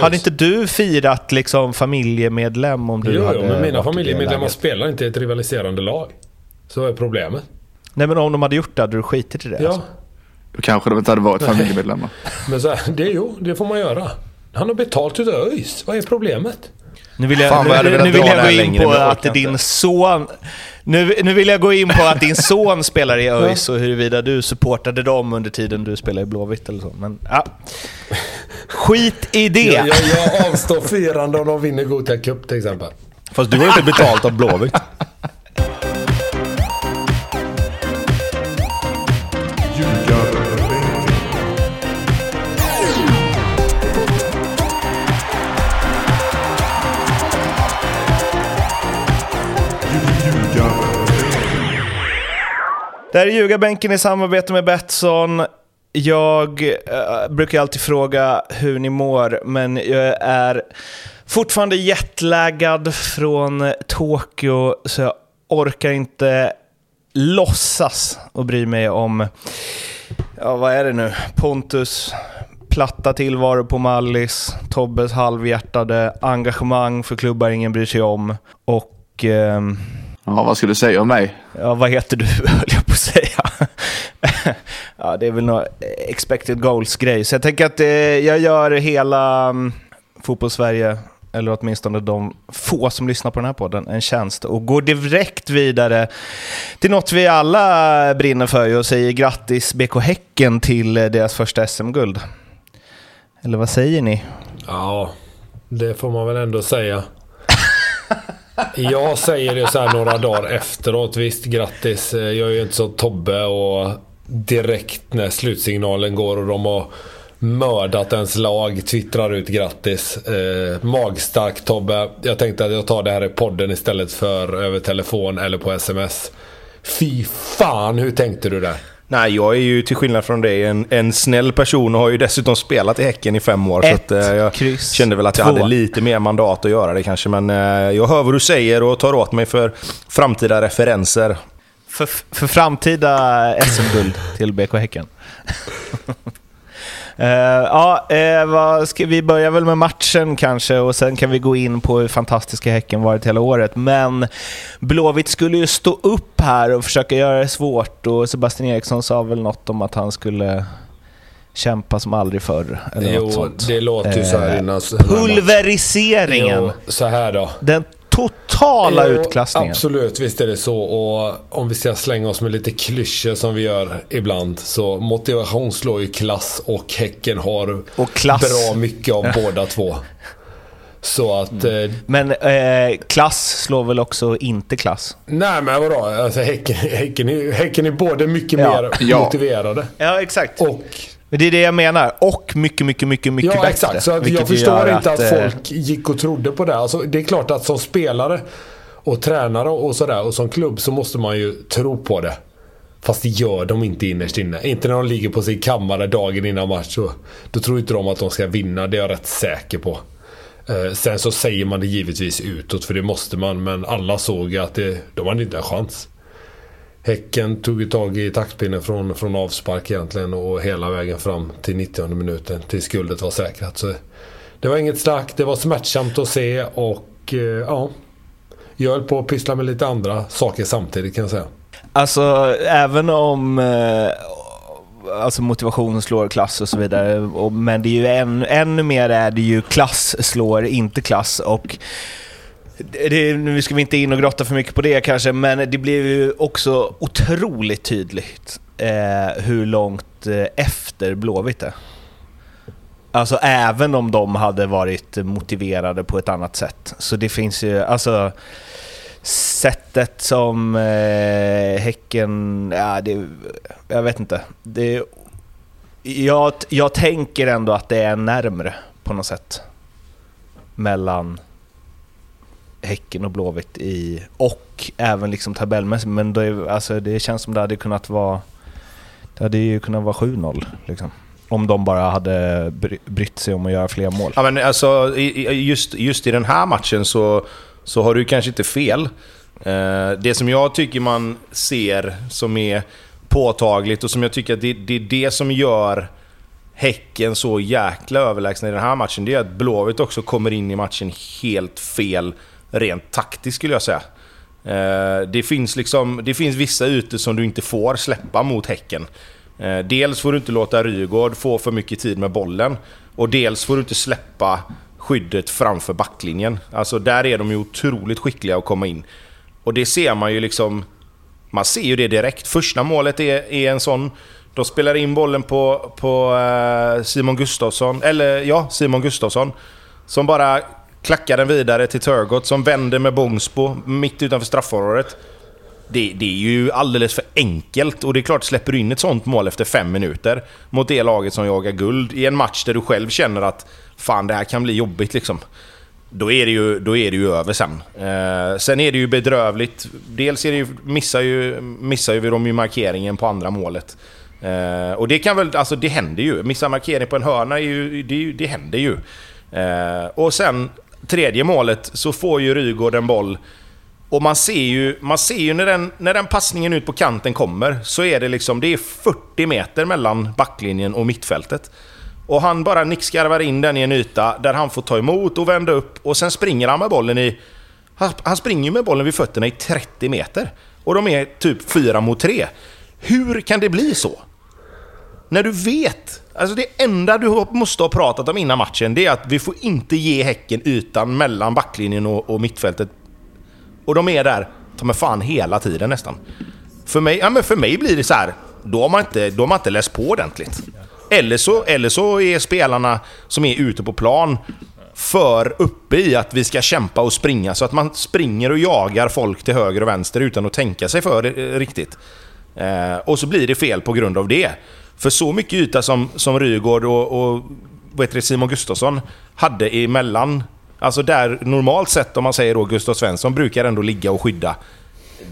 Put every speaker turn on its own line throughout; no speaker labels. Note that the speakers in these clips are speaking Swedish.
Hade inte du firat liksom familjemedlem om du
jo,
hade
jo, men mina familjemedlemmar spelar inte i ett rivaliserande lag. Så är problemet.
Nej men om de hade gjort det hade du skitit i det?
Ja,
Alltså.
Då kanske de inte hade varit familjemedlemmar.
men så här, det, jo, det får man göra. Han har betalt utav ÖIS. Vad är problemet?
Nu vill jag,
Fan, jag
nu, nu vill jag gå in på att din son... Nu, nu vill jag gå in på att din son spelar i ÖIS och huruvida du supportade dem under tiden du spelade i Blåvitt eller så. Men ja. Skit i det!
Jag, jag, jag avstår firande om de vinner Gothia Cup till exempel.
Fast du har inte betalt av Blåvitt.
Det här är Ljugarbänken i samarbete med Betsson. Jag eh, brukar alltid fråga hur ni mår, men jag är fortfarande jetlaggad från Tokyo, så jag orkar inte låtsas och bry mig om, ja vad är det nu, Pontus platta tillvaro på Mallis, Tobbes halvhjärtade engagemang för klubbar ingen bryr sig om och ehm,
Ja, vad skulle du säga om mig?
Ja, vad heter du, på att säga. ja, det är väl någon expected goals-grej. Så jag tänker att eh, jag gör hela um, fotbollssverige, eller åtminstone de få som lyssnar på den här podden, en tjänst och går direkt vidare till något vi alla brinner för och säger grattis BK Häcken till eh, deras första SM-guld. Eller vad säger ni?
Ja, det får man väl ändå säga. Jag säger det så här några dagar efteråt. Visst, grattis. Eh, jag är ju inte så Tobbe och direkt när slutsignalen går och de har mördat ens lag twittrar ut grattis. Eh, magstark Tobbe. Jag tänkte att jag tar det här i podden istället för över telefon eller på sms. Fy fan, hur tänkte du där?
Nej, jag är ju till skillnad från dig en, en snäll person och har ju dessutom spelat i Häcken i fem år.
Ett,
så att, eh, jag
kryss,
kände väl att jag
två.
hade lite mer mandat att göra det kanske. Men eh, jag hör vad du säger och tar åt mig för framtida referenser.
För, för framtida SM-guld till BK Häcken. Eh, ja, eh, vad ska, vi börjar väl med matchen kanske och sen kan vi gå in på hur fantastiska Häcken varit hela året. Men Blåvitt skulle ju stå upp här och försöka göra det svårt och Sebastian Eriksson sa väl något om att han skulle kämpa som aldrig förr. Eller något
Jo,
sånt.
det låter ju så här
Eh,
innan.
Pulveriseringen!
Jo, så här då.
Den totala
Jo,
utklassningen.
Absolut, visst är det så. Och om vi ska slänga oss med lite klyschor som vi gör ibland. Så motivation slår ju klass och Häcken har
Och klass.
bra mycket av båda två. Så att... Eh,
Men eh, klass slår väl också inte klass?
nej men vadå? Alltså häcken, häcken, är, häcken är både mycket
Ja.
mer
Ja.
motiverade
Ja, exakt.
och...
Men det är det jag menar. Och mycket, mycket, mycket, mycket
Ja
bättre.
exakt. Så att jag förstår inte att,
eh,
folk gick och trodde på det. Alltså, det är klart att som spelare och tränare och sådär och som klubb så måste man ju tro på det. Fast det gör de inte innerst inne. Inte när de ligger på sin kammare dagen innan match. Så, då tror inte de att de ska vinna. Det är jag rätt säker på. Eh, sen så säger man det givetvis utåt för det måste man. Men alla såg att det, de hade inte en chans. Häcken tog ju tag i taktpinnen från, från avspark egentligen och hela vägen fram till 90 minuten tills guldet var säkrat. Så det var inget snack, det var smärtsamt att se och eh, ja. Jag höll på att pyssla med lite andra saker samtidigt kan jag säga.
Alltså, även om eh, alltså motivation slår klass och så vidare, och, men det är ju än, ännu mer är det ju klass slår inte klass. Och det, nu ska vi inte in och grotta för mycket på det kanske, men det blev ju också otroligt tydligt eh, hur långt eh, efter Blåvitt är. Alltså även om de hade varit motiverade på ett annat sätt. Så det finns ju, alltså sättet som eh, Häcken, ja det, jag vet inte. Det, jag, jag tänker ändå att det är närmre på något sätt. Mellan Häcken och Blåvitt i, och även liksom tabellmässigt. Men det, alltså, det känns som det hade kunnat vara, det hade ju kunnat vara 7-0 liksom. Om de bara hade brytt sig om att göra fler mål.
Ja, men alltså, just, just i den här matchen så, så har du kanske inte fel. Eh, det som jag tycker man ser som är påtagligt och som jag tycker att det, det är det som gör Häcken så jäkla överlägsna i den här matchen, det är att Blåvitt också kommer in i matchen helt fel rent taktiskt skulle jag säga. Eh, det, finns liksom, det finns vissa ytor som du inte får släppa mot Häcken. Eh, dels får du inte låta Rygaard få för mycket tid med bollen. Och dels får du inte släppa skyddet framför backlinjen. Alltså där är de ju otroligt skickliga att komma in. Och det ser man ju liksom... Man ser ju det direkt. Första målet är, är en sån... De spelar in bollen på, på eh, Simon Gustafsson, eller ja, Simon Gustafsson. Som bara klackar den vidare till Turgott som vänder med Bångsbo mitt utanför straffområdet. Det, det, är ju alldeles för enkelt och det är klart, släpper du in ett sånt mål efter fem minuter mot det laget som jagar guld i en match där du själv känner att fan det här kan bli jobbigt liksom. Då är det ju, då är det ju över sen. Eh, sen är det ju bedrövligt. Dels är det ju, missar, ju, missar ju de ju markeringen på andra målet. Eh, och det kan väl, alltså det händer ju. Missa markering på en hörna, är ju, det, det händer ju. Eh, och sen tredje målet så får ju Rygaard en boll och man ser ju, man ser ju när, den, när den passningen ut på kanten kommer så är det liksom det är 40 meter mellan backlinjen och mittfältet. Och han bara nickskarvar in den i en yta där han får ta emot och vända upp och sen springer han med bollen i... Han, han springer med bollen vid fötterna i 30 meter. Och de är typ 4 mot 3. Hur kan det bli så? När du vet... Alltså det enda du måste ha pratat om innan matchen, det är att vi får inte ge Häcken ytan mellan backlinjen och, och mittfältet. Och de är där, ta mig fan hela tiden nästan. För mig, ja, men för mig blir det så här, då har man inte, då har man inte läst på ordentligt. Eller så, eller så är spelarna som är ute på plan för uppe i att vi ska kämpa och springa, så att man springer och jagar folk till höger och vänster utan att tänka sig för eh, riktigt. Eh, och så blir det fel på grund av det. För så mycket yta som, som Rygård och, och vad heter det, Simon Gustafsson hade emellan, alltså där normalt sett om man säger då Gustav Svensson brukar ändå ligga och skydda.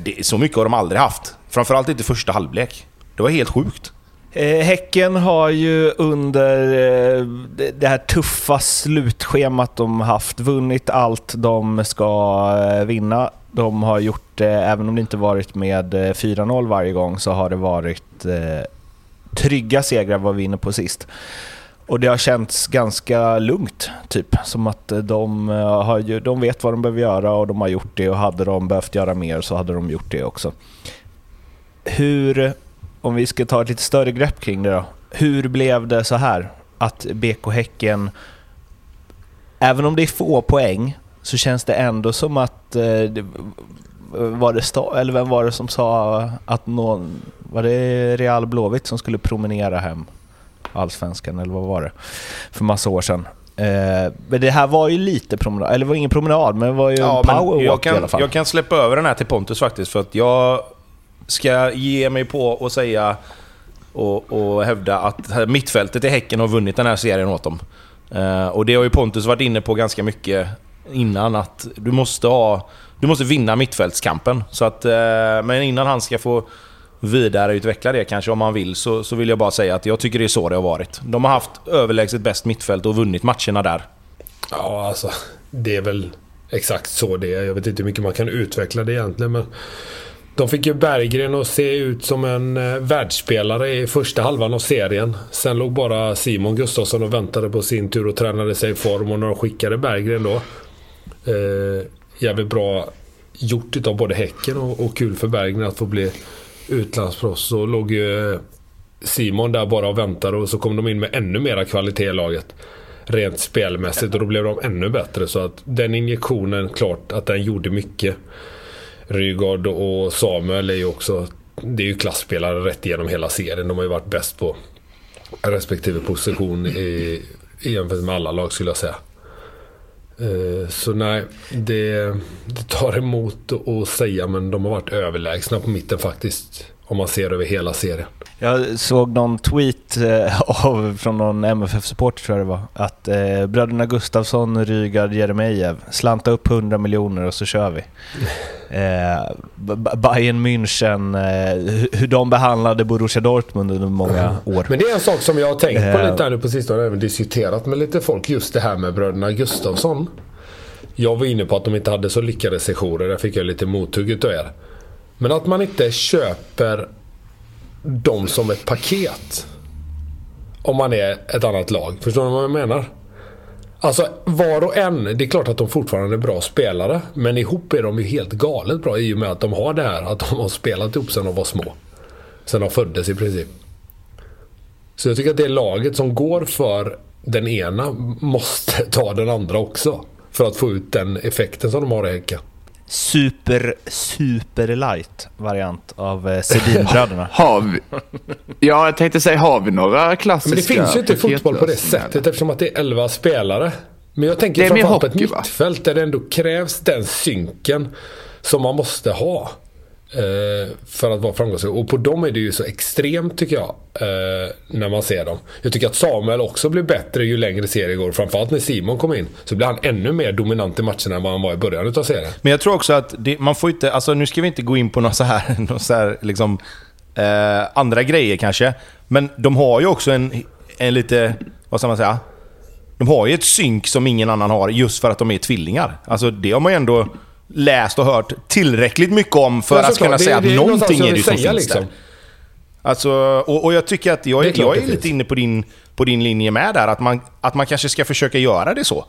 Det, så mycket har de aldrig haft. Framförallt inte första halvlek. Det var helt sjukt.
Eh, Häcken har ju under eh, det här tuffa slutschemat de haft vunnit allt de ska eh, vinna. De har gjort det, även om det inte varit med 4-0 varje gång, så har det varit trygga segrar var vi inne på sist. Och det har känts ganska lugnt, typ. Som att eh, de, eh, har ju, de vet vad de behöver göra och de har gjort det och hade de behövt göra mer så hade de gjort det också. Hur om vi ska ta ett lite större grepp kring det då. Hur blev det så här? Att BK Häcken, även om det är få poäng, så känns det ändå som att... Eh, var det sta, eller vem var det som sa att någon... Var det Real Blåvitt som skulle promenera hem allsvenskan, eller vad var det? För massa år sedan. Eh, men det här var ju lite promenad, eller det var ingen promenad, men det var ju ja, en powerwalk i alla fall.
Jag kan släppa över den här till Pontus faktiskt, för att jag ska ge mig på och säga och, och hävda att mittfältet i Häcken har vunnit den här serien åt dem. Uh, och det har ju Pontus varit inne på ganska mycket innan, att du måste ha... Du måste vinna mittfältskampen. Så att, uh, men innan han ska få vidareutveckla det kanske om man vill, så, så vill jag bara säga att jag tycker det är så det har varit. De har haft överlägset bäst mittfält och vunnit matcherna där.
Ja, alltså. Det är väl exakt så det är. Jag vet inte hur mycket man kan utveckla det egentligen, men... De fick ju Berggren att se ut som en eh, världsspelare i första halvan av serien. Sen låg bara Simon Gustafsson och väntade på sin tur och tränade sig i form. Och när de skickade Berggren då. Eh, jävligt bra gjort utav både Häcken och, och kul för Berggren att få bli utlandsproffs. Så låg ju eh, Simon där bara och väntade och så kom de in med ännu mera kvalitet i laget. Rent spelmässigt och då blev de ännu bättre. Så att den injektionen, klart att den gjorde mycket. Rygaard och Samuel är ju också... Det är ju klassspelare rätt igenom hela serien. De har ju varit bäst på respektive position i, i jämfört med alla lag skulle jag säga. Eh, så nej, det, det tar emot att säga men de har varit överlägsna på mitten faktiskt. Om man ser över hela serien.
Jag såg någon tweet eh, av, från någon MFF-supporter tror jag det var. Att eh, bröderna Gustafsson, Rygaard, Jeremejeff, slanta upp 100 miljoner och så kör vi. Eh, Bayern München, eh, hur de behandlade Borussia Dortmund under många år.
Men det är en sak som jag har tänkt på eh. lite här nu på sistone. även diskuterat med lite folk. Just det här med bröderna Gustafsson. Jag var inne på att de inte hade så lyckade sessioner. Där fick jag lite mothugget av er. Men att man inte köper dem som ett paket. om man är ett annat lag. Förstår ni vad jag menar? Alltså var och en, det är klart att de fortfarande är bra spelare. Men ihop är de ju helt galet bra i och med att de har det här att de har spelat ihop sedan de var små. Sedan de föddes i princip. Så jag tycker att det laget som går för den ena måste ta den andra också. För att få ut den effekten som de har i Häcken.
Super, super light variant av eh, Sedinbröderna.
Har vi... Ja, jag tänkte säga, har vi några klassiska
Men det finns ju inte fotboll på det sättet eftersom att det är 11 spelare. Men jag tänker framförallt på ett
va?
mittfält där det ändå krävs den synken som man måste ha. Eh, för att vara framgångsrik. Och på dem är det ju så extremt tycker jag. Eh, när man ser dem. Jag tycker att Samuel också blir bättre ju längre serien går. Framförallt när Simon kom in. Så blir han ännu mer dominant i matcherna än vad han var i början utav serien.
Men jag tror också att det, man får inte, alltså nu ska vi inte gå in på några så här, Något så här liksom, eh, andra grejer kanske. Men de har ju också en, en lite, vad ska man säga? De har ju ett synk som ingen annan har just för att de är tvillingar. Alltså det har man ju ändå läst och hört tillräckligt mycket om för
Ja,
att kunna
Det-
säga att
det är någonstans
någonting är det som
säga,
finns
liksom.
där. Alltså, och, och jag tycker att jag,
Det är
jag är
det
lite inne på din, på din linje med där. Att man, att man kanske ska försöka göra det så.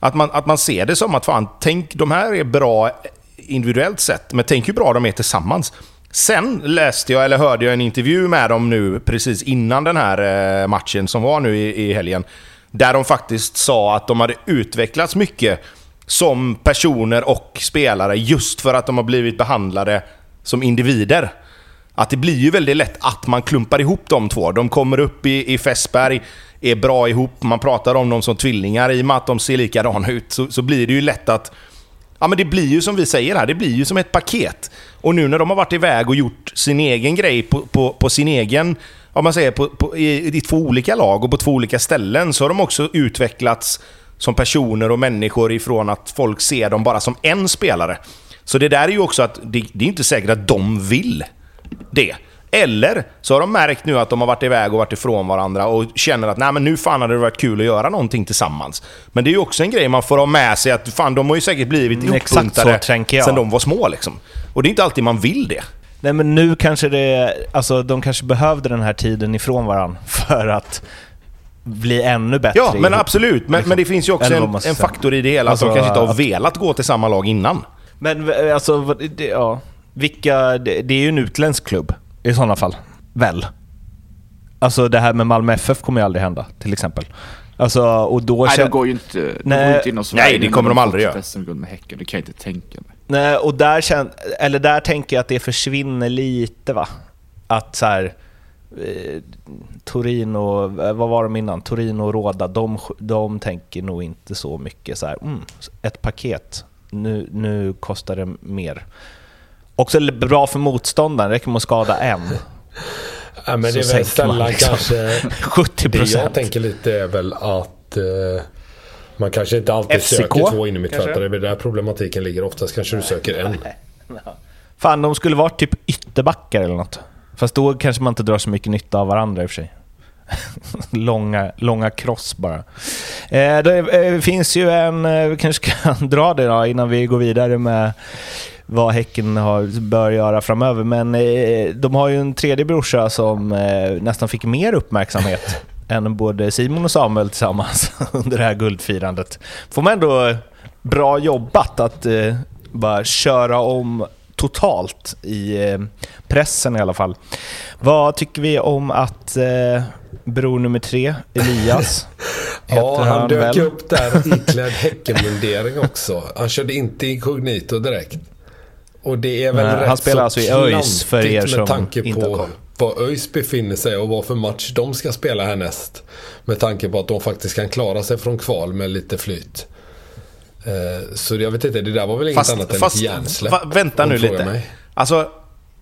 Att man, att man ser det som att fan, tänk de här är bra individuellt sett, men tänk hur bra de är tillsammans. Sen läste jag, eller hörde jag en intervju med dem nu precis innan den här eh, matchen som var nu i, i helgen. Där de faktiskt sa att de hade utvecklats mycket som personer och spelare just för att de har blivit behandlade som individer. Att det blir ju väldigt lätt att man klumpar ihop de två. De kommer upp i, i Fässberg, är bra ihop, man pratar om dem som tvillingar. I och med att de ser likadana ut så, så blir det ju lätt att... Ja men det blir ju som vi säger här, det blir ju som ett paket. Och nu när de har varit iväg och gjort sin egen grej på, på, på sin egen... Om man säger på, på, i, i två olika lag och på två olika ställen så har de också utvecklats som personer och människor ifrån att folk ser dem bara som en spelare. Så det där är ju också att det, det är inte säkert att de vill det. Eller så har de märkt nu att de har varit iväg och varit ifrån varandra och känner att Nej, men nu fan hade det varit kul att göra någonting tillsammans. Men det är ju också en grej man får ha med sig att fan, de har ju säkert blivit
Mm,
ihopbuntade sen de var små. Liksom. Och det är inte alltid man vill det.
Nej men nu kanske det, alltså de kanske behövde den här tiden ifrån varandra för att bli ännu bättre
Ja, men absolut. Men, men det finns ju också en, en faktor i det hela
Alltså,
som kanske inte har
att-
velat gå till samma lag innan.
Men eh, alltså, det, ja, vilka, det, det är ju en utländsk klubb i sådana fall. Väl? Alltså det här med Malmö FF kommer ju aldrig hända, till exempel. Alltså, och då
Nej, de går ju inte, de
Nej.
går inte inom Sverige.
Nej, det kommer de aldrig göra.
SM-guld med Häcken, det kan jag inte tänka mig.
Nej, och där, kän, eller där tänker jag att det försvinner lite va? Att så här, eh, Torino, eh, vad var de innan? Torino och Råda, de, de tänker nog inte så mycket så här, mm, ett paket, nu, nu kostar det mer. Också bra för motståndaren, räcker med att skada en.
Ja, men
Så
det är väl sällan
liksom.
kanske...
70
Det jag
procent.
tänker lite är väl att eh, man kanske inte alltid
FCK,
söker två innermittfältare. Det är där problematiken ligger. Oftast kanske du söker en.
Fan, de skulle vara typ ytterbackar eller något. Fast då kanske man inte drar så mycket nytta av varandra i och för sig. långa, långa cross bara. Eh, det eh, finns ju en, eh, vi kanske kan dra det då innan vi går vidare med vad Häcken har, bör göra framöver. Men eh, de har ju en tredje brorsa som eh, nästan fick mer uppmärksamhet än både Simon och Samuel tillsammans under det här guldfirandet. Får man ändå bra jobbat att eh, bara köra om totalt i eh, pressen i alla fall. Vad tycker vi om att eh, bror nummer tre, Elias,
Ja,
heter
han dök
väl?
upp där iklädd Häckenmundering också. Han körde inte inkognito direkt. Och det är väl
Nej,
rätt
han spelar
så
alltså i ÖIS för er som
med tanke
inte
på var ÖIS befinner sig och vad för match de ska spela härnäst. Med tanke på att de faktiskt kan klara sig från kval med lite flyt. Eh, Så jag vet inte, det där var väl inget annat än ett hjärnsläpp.
va, vänta nu lite.
mig.
Alltså,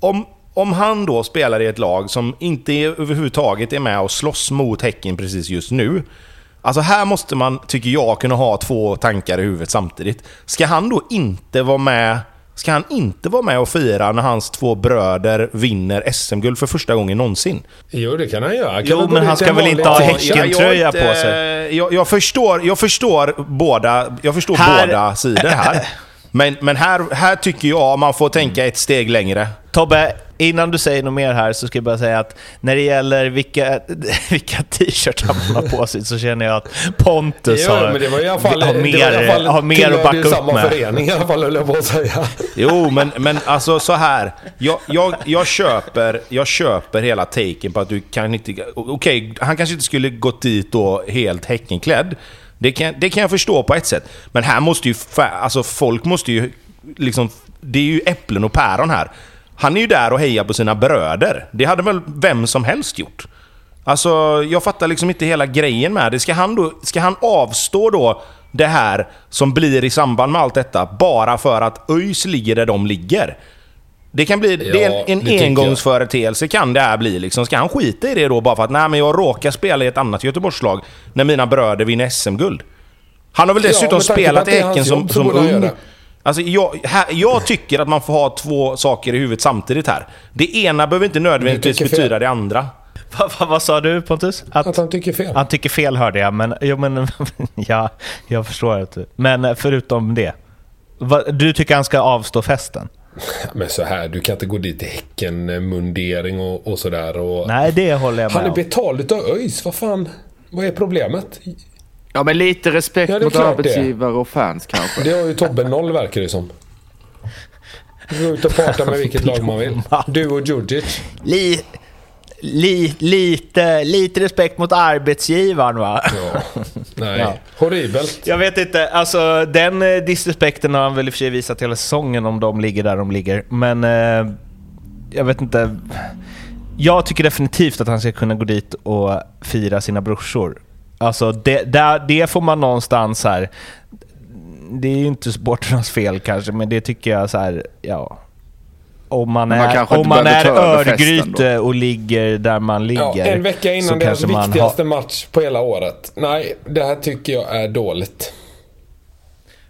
om, om han då spelar i ett lag som inte är, överhuvudtaget är med och slåss mot Häcken precis just nu. Alltså här måste man, tycker jag, kunna ha två tankar i huvudet samtidigt. Ska han då inte vara med Ska han inte vara med och fira när hans två bröder vinner SM-guld för första gången någonsin?
Jo, det kan han göra. Kan
Jo, men han ska väl inte ha Häckentröja på sig.
Jag, jag, förstår, jag förstår båda, jag förstår
Här-
båda sidor här. Men, men här, här tycker jag man får tänka ett steg längre.
Tobbe, innan du säger något mer här så ska jag bara säga att när det gäller vilka, vilka t-shirtar man har på sig så känner jag att Pontus
Jo,
har,
men det var i alla fall,
har
det var i
mer,
alla fall
har mer att backa upp
samma
med.
förening i alla fall höll jag på att säga.
Jo, men, men alltså så här. Jag, jag, jag, köper, jag köper hela taken på att du kan inte... Okej, han kanske inte skulle gått dit då helt Häckenklädd. Det kan, det kan jag förstå på ett sätt. Men här måste ju... Alltså folk måste ju liksom... Det är ju äpplen och päron här. Han är ju där och hejar på sina bröder. Det hade väl vem som helst gjort. Alltså, jag fattar liksom inte hela grejen med det. Ska han, då, ska han avstå då det här som blir i samband med allt detta bara för att ÖIS ligger där de ligger? Det kan bli det är
Ja,
en, en
det
engångsföreteelse kan det här bli. Liksom. Ska han skita i det då bara för att nej, men jag råkar spela i ett annat Göteborgslag när mina bröder vinner SM-guld? Han har väl
Ja,
dessutom
på
spelat i Häcken som, som ung. Alltså jag, här, jag tycker att man får ha två saker i huvudet samtidigt här. Det ena behöver inte nödvändigtvis
fel.
betyda det andra.
Vad, vad, vad sa du Pontus? Att,
Att han tycker fel.
han tycker fel hörde jag, men, jo, men ja, jag förstår att. Men förutom det. Vad, du tycker han ska avstå festen?
Men så här, du kan inte gå dit i Häcken-mundering och, och sådär. Och...
Nej, det håller jag
Han
med
är
om.
betald utav ÖIS, vad fan? Vad är problemet?
Ja, men lite respekt
Ja, är
mot
klart det.
arbetsgivare och fans kanske.
Det har ju Tobbe noll verkar det som. Gå ut och prata med vilket lag man vill. Du och Djurdjic.
Li, li, lite, lite respekt mot arbetsgivaren va?
Ja. Nej,
Ja.
horribelt.
Jag vet inte, alltså den eh, disrespekten har han väl i och för sig visat hela säsongen om de ligger där de ligger. Men eh, jag vet inte. Jag tycker definitivt att han ska kunna gå dit och fira sina brorsor. Alltså det, där, det får man någonstans här. Det är ju inte supporternas fel kanske, men det tycker jag så här, ja. Om man
man
är, om man är Örgryte och ligger där man ligger.
Ja, en vecka innan deras viktigaste match på hela året. Nej, det här tycker jag är dåligt.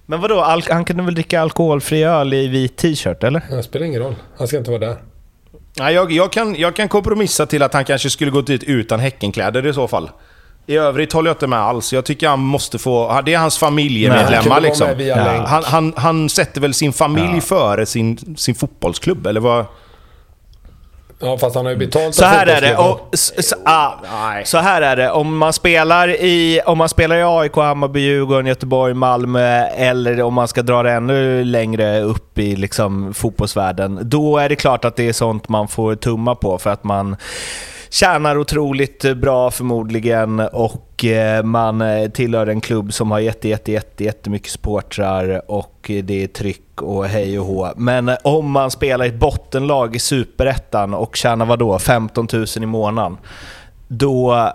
Men vadå, al- han kunde väl dricka alkoholfri öl i vit t-shirt eller?
Det spelar ingen roll. Han ska inte vara där.
Nej, jag, jag, kan, jag kan kompromissa till att han kanske skulle gått dit utan Häckenkläder i så fall. I övrigt håller jag inte med alls. Jag tycker han måste få... Det är hans familjemedlemmar liksom.
Ja.
Han, han, han sätter väl sin familj före sin, sin fotbollsklubb, eller vad?
Ja, fast han har ju betalt
Så här är det. Och, s, s, ah, så här är det. Om man spelar i, om man spelar i AIK, Hammarby, Djurgården, Göteborg, Malmö eller om man ska dra det ännu längre upp i liksom, fotbollsvärlden. Då är det klart att det är sånt man får tumma på för att man tjänar otroligt eh, bra förmodligen och eh, man eh, tillhör en klubb som har jätte, jätte, jätte, jättemycket supportrar och det är tryck och hej och hå. Men om man spelar i ett bottenlag i Superettan och tjänar vadå, 15 000 i månaden, då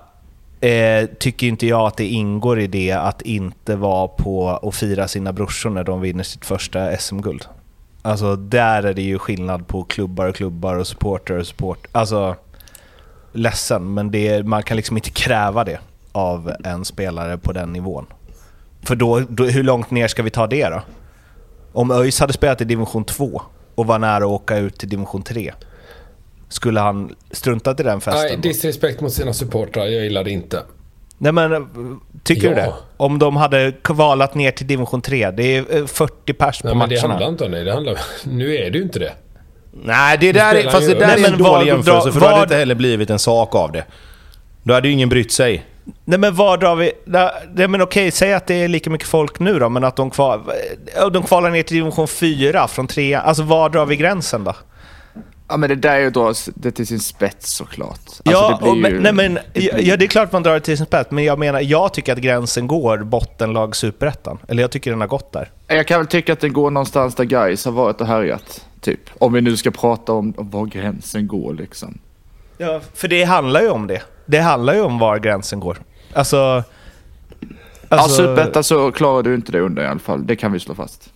eh, tycker inte jag att det ingår i det att inte vara på och fira sina brorsor när de vinner sitt första SM-guld. Alltså där är det ju skillnad på klubbar och klubbar och supporter och support. Alltså, ledsen, men det, man kan liksom inte kräva det av en spelare på den nivån. För då, då, hur långt ner ska vi ta det då? Om ÖIS hade spelat i division 2 och var nära att åka ut till division 3, skulle han struntat i den festen?
Nej, disrespekt mot sina supportrar. Jag gillar det inte.
Nej men, eh, tycker du
Ja.
det? Om de hade kvalat ner till division 3, det är eh, 40 pers
Nej,
på
men det handlar
matcherna.
inte om det. det handlar... Nu är det ju inte det.
Nej, det där är, fast det där
Nej,
är
men
en dålig
vad-
jämförelse,
dra-
för då hade det inte heller blivit en sak av det. Då hade ju ingen brytt sig.
Nej men var drar vi... Nej, men okej, säg att det är lika mycket folk nu då, men att de, kval, eh, de kvalar ner till division 4 från 3. Alltså var drar vi gränsen då?
Ja, men det där är ju dra det till sin spets såklart. Alltså,
ja,
det
men,
ju-
nej, men, ja, det är klart man drar det till sin spets, men jag menar, jag tycker att gränsen går bottenlag superettan. Eller jag tycker den har gått där.
Jag kan väl tycka att den går någonstans där guys har varit och härjat. Typ. Om vi nu ska prata om, om var gränsen går liksom.
Ja, för det handlar ju om det. Det handlar ju om var gränsen går. Alltså...
Alltså, ja, Superettan så klarar du inte det under i alla fall. Det kan vi slå fast.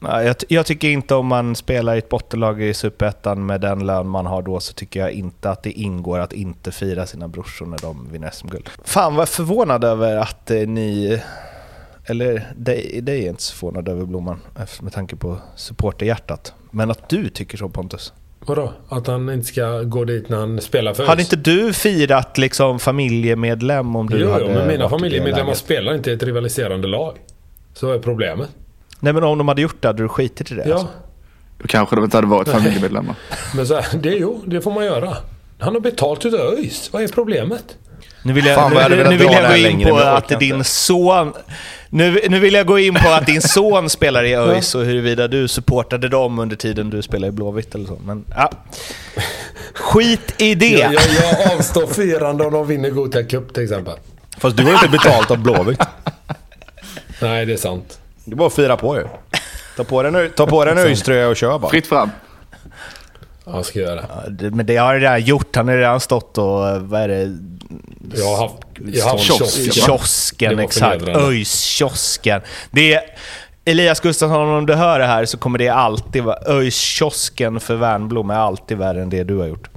Nej, jag, jag tycker inte om man spelar i ett bottenlag i Superettan med den lön man har då så tycker jag inte att det ingår att inte fira sina brorsor när de vinner SM-guld. Fan vad förvånad över att eh, ni... Eller dig, dig är jag inte så förvånad över Blomman efter- med tanke på supporterhjärtat. Men att du tycker så Pontus.
Vadå? Att han inte ska gå dit när han spelar för
Hade
ÖIS?
inte du firat liksom familjemedlem om du
Jo,
hade
jo, men mina
det
familjemedlemmar
läget?
spelar inte i ett rivaliserande lag. Så är problemet.
Nej men om de hade gjort det, hade du skitit i det?
Ja,
Alltså?
Då kanske de inte hade varit familjemedlemmar.
men så här, det, jo, det får man göra. Han har betalt utav ÖIS. Vad är problemet?
Nu vill jag,
Fan, jag hade
nu, nu vill jag
det
gå in på att din son... Nu, nu vill jag gå in på att din son spelar i ÖIS och huruvida du supportade dem under tiden du spelade i Blåvitt eller så. Men ja. Skit i det!
Jag, jag, jag avstår firande om de vinner Gothia Cup till exempel.
Fast du har inte betalt av Blåvitt.
Nej, det är sant.
Det är bara att fira på ju. Ta på dig en, ta på dig en ÖIS-tröja och kör bara.
Fritt fram.
Jag ska göra det.
Ja, det- Men det har jag redan gjort. Han har redan stått och... eh, Vad är det?
Jag har haft, jag har haft
Kiosken.
kiosken.
Exakt. ÖIS-kiosken. Det är... Elias Gustafsson, om du hör det här så kommer det alltid vara... ÖIS-kiosken för Värnblom är alltid värre än det du har gjort.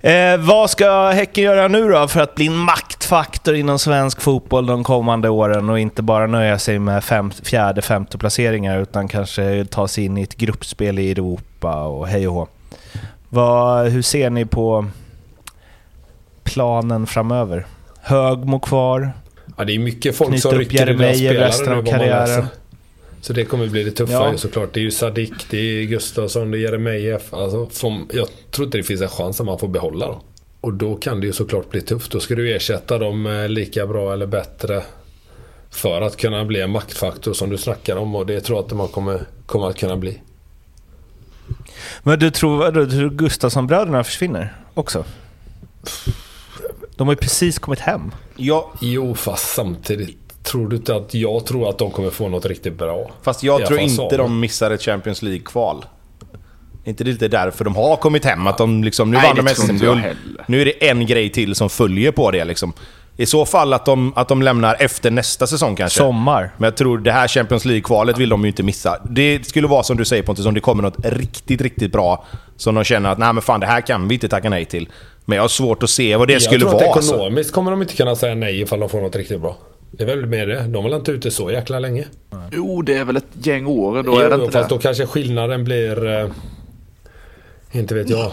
Eh, vad ska Häcken göra nu då för att bli en maktfaktor inom svensk fotboll de kommande åren och inte bara nöja sig med fem, fjärde, femte placeringar utan kanske ta sig in i ett gruppspel i Europa och hej och hå. Vad, hur ser ni på planen framöver? Högmo kvar?
Ja, det är mycket folk som rycker i deras spelare
resten av karriären.
Så det kommer bli det tuffa
Ja.
ju såklart. Det är ju Sadik, det är Gustafsson, det är Jeremejeff. Alltså, som, jag tror inte det finns en chans att man får behålla dem. Och då kan det ju såklart bli tufft. Då ska du ersätta dem eh, lika bra eller bättre. För att kunna bli en maktfaktor som du snackar om. Och det tror jag att man kommer, kommer att kunna bli.
Men du tror, du tror Gustafsson-bröderna försvinner också? De har ju precis kommit hem.
Ja,
Jo, fast samtidigt. Tror du inte att jag tror att de kommer få något riktigt bra?
fast jag tror inte
Samuel.
de missar ett Champions League-kval. inte det lite därför de har kommit hem? Att de liksom, nu
Nej,
vann de SM-guld. Nu är det en grej till som följer på det liksom. I så fall att de, att de lämnar efter nästa säsong kanske.
Sommar.
Men jag tror det här Champions League-kvalet vill de ju inte missa. Det skulle vara som du säger Pontus, om det kommer något riktigt, riktigt bra. Som de känner att nej men fan det här kan vi inte tacka nej till. Men jag har svårt att se vad det
jag
skulle
tror
vara.
att
alltså.
ekonomiskt kommer de inte kunna säga nej ifall de får något riktigt bra. Det är väl mer det. De var inte ute så jäkla länge.
Jo, det är väl ett gäng år då, är det
Jo,
inte
fast
det?
då kanske skillnaden blir... Eh, inte vet jag.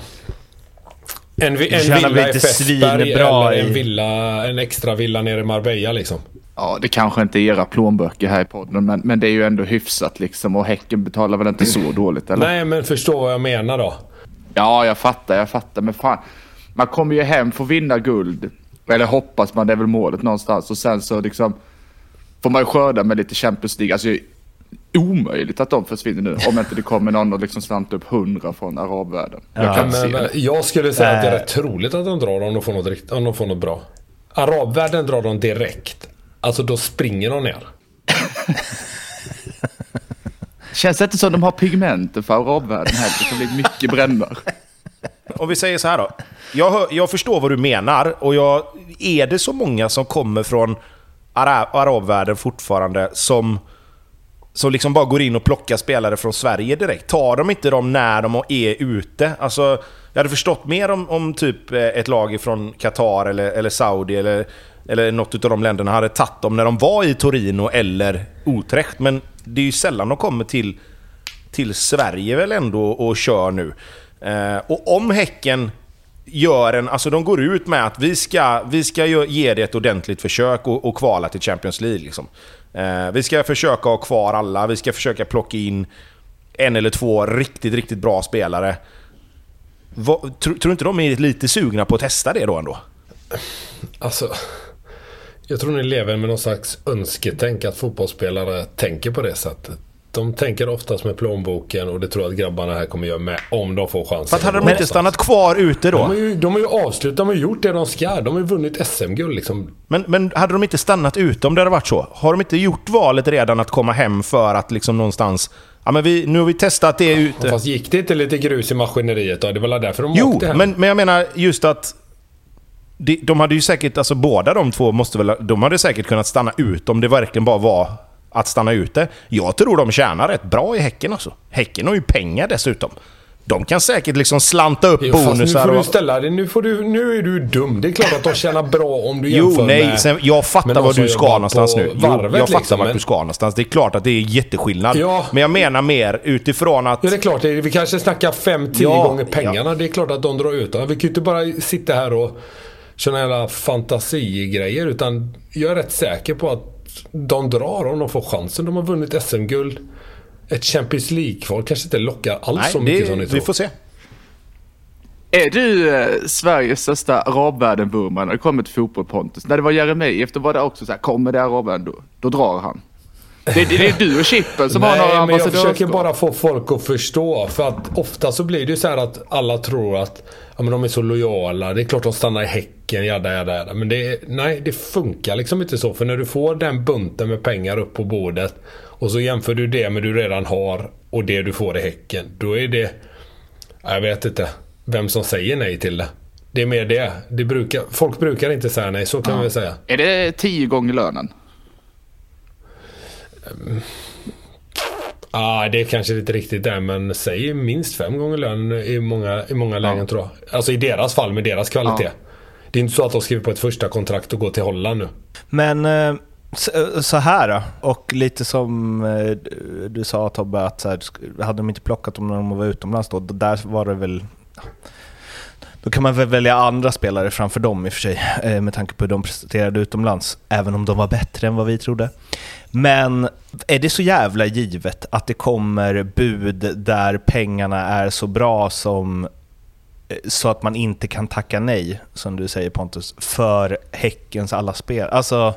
En, vi- en villa i Fässberg eller en, villa, en extra villa nere i Marbella liksom.
Ja, det kanske inte är era plånböcker här i podden, men, men det är ju ändå hyfsat liksom. Och Häcken betalar väl inte så dåligt, eller?
Nej, men förstå vad jag menar då.
Ja, jag fattar, jag fattar. Men fan, man kommer ju hem, får vinna guld. Eller hoppas man, det är väl målet någonstans. Och sen så liksom får man ju skörda med lite Champions League. Alltså, omöjligt att de försvinner nu. Om inte det kommer någon och liksom slanta upp hundra från arabvärlden. Jag
Ja,
kan inte se
Men, men, jag skulle säga att det är
Nej.
rätt troligt att de drar om de får något, rikt- om de får något bra. Arabvärlden drar de direkt. Alltså då springer de ner.
Känns det inte som de har pigmenter för arabvärlden här? Det kan bli mycket brännor.
Om vi säger så här då. Jag, hör, jag förstår vad du menar och jag, är det så många som kommer från ara, arabvärlden fortfarande som, som liksom bara går in och plockar spelare från Sverige direkt? Tar de inte dem när de är ute? Alltså, jag hade förstått mer om, om typ eh, ett lag från Qatar eller, eller Saudi eller, eller något av de länderna hade tagit dem när de var i Torino eller Utrecht. Men det är ju sällan de kommer till till Sverige väl ändå och kör nu. Eh, och om Häcken gör en... Alltså de går ut med att vi ska, vi ska ge det ett ordentligt försök och, och kvala till Champions League. Liksom. Eh, vi ska försöka ha kvar alla, vi ska försöka plocka in en eller två riktigt, riktigt bra spelare. Vad, tror, tror inte de är lite sugna på att testa det då ändå?
Alltså, jag tror ni lever med någon slags önsketänk att fotbollsspelare tänker på det sättet. De tänker oftast med plånboken och det tror jag att grabbarna här kommer göra med om de får chansen.
För att hade de inte stannat kvar ute
De
då?
har, ju, de har ju avslutat, de har gjort det de ska. De har ju vunnit SM-guld liksom.
Men, men hade de inte stannat ute om det hade varit så? Har de inte gjort valet redan att komma hem för att liksom någonstans... Ja men vi, nu har vi testat det ute.
Fast gick det inte lite grus i maskineriet då? Det var väl därför de
Jo,
åkte hem?
men, men jag menar just att... De, de hade ju säkert, alltså båda de två måste väl... De hade säkert kunnat stanna ut om det verkligen bara var att stanna ute. Jag tror de tjänar rätt bra i Häcken alltså. Häcken har ju pengar dessutom. De kan säkert liksom slanta upp
Jo, fast nu
bonusar
får du ställa dig. Nu, får du, nu är du dum. Det är klart att de tjänar bra om du
Jo,
jämför
nej,
med...
sen, jag fattar var
som
du ska någonstans nu. Jo,
varvet,
jag fattar
liksom,
vart
men-
du ska någonstans. Det är klart att det är jätteskillnad.
Ja.
Men jag menar mer utifrån att...
Ja, det är klart. Vi kanske snackar 5-10
Ja,
gånger pengarna. Det är klart att de drar ut. Vi kan ju inte bara sitta här och köra jävla fantasigrejer. Utan jag är rätt säker på att de drar om de får chansen. De har vunnit SM-guld. Ett Champions League-kval kanske inte lockar alls så
Nej,
mycket som
det,
ni tror.
vi får se.
Är du eh, Sveriges största arabvärlden-vurmare när det kommer till fotboll Pontus? När det var Jeremejeff då var det också så här, kommer det arabvärlden då, då drar han. Det, det, det är du och Chippen som har några
Nej, men jag försöker bara få folk att förstå. För att ofta så blir det ju så här att alla tror att ja, men de är så lojala. Det är klart de stannar i Häcken, jada, jada, jada. Men det, nej, det funkar liksom inte så. För när du får den bunten med pengar upp på bordet och så jämför du det med du redan har och det du får i Häcken. Då är det... ja, Jag vet inte vem som säger nej till det. Det är mer det. det brukar, folk brukar inte säga nej, så kan man väl säga.
Är det tio gånger lönen?
Ah, det är kanske inte riktigt det, men säg minst fem gånger lön i många, i många lägen tror jag. Alltså i deras fall med deras kvalitet.
Ja.
Det är inte så att de skriver på ett första kontrakt och går till Holland nu.
Men eh, så- så här då, och lite som eh, du sa Tobbe, att så här, hade de inte plockat dem när de var utomlands då där var det väl... Då kan man väl välja andra spelare framför dem i och för sig, eh, med tanke på hur de presterade utomlands, även om de var bättre än vad vi trodde. Men är det så jävla givet att det kommer bud där pengarna är så bra som eh, så att man inte kan tacka nej, som du säger Pontus, för Häckens alla spel. Alltså,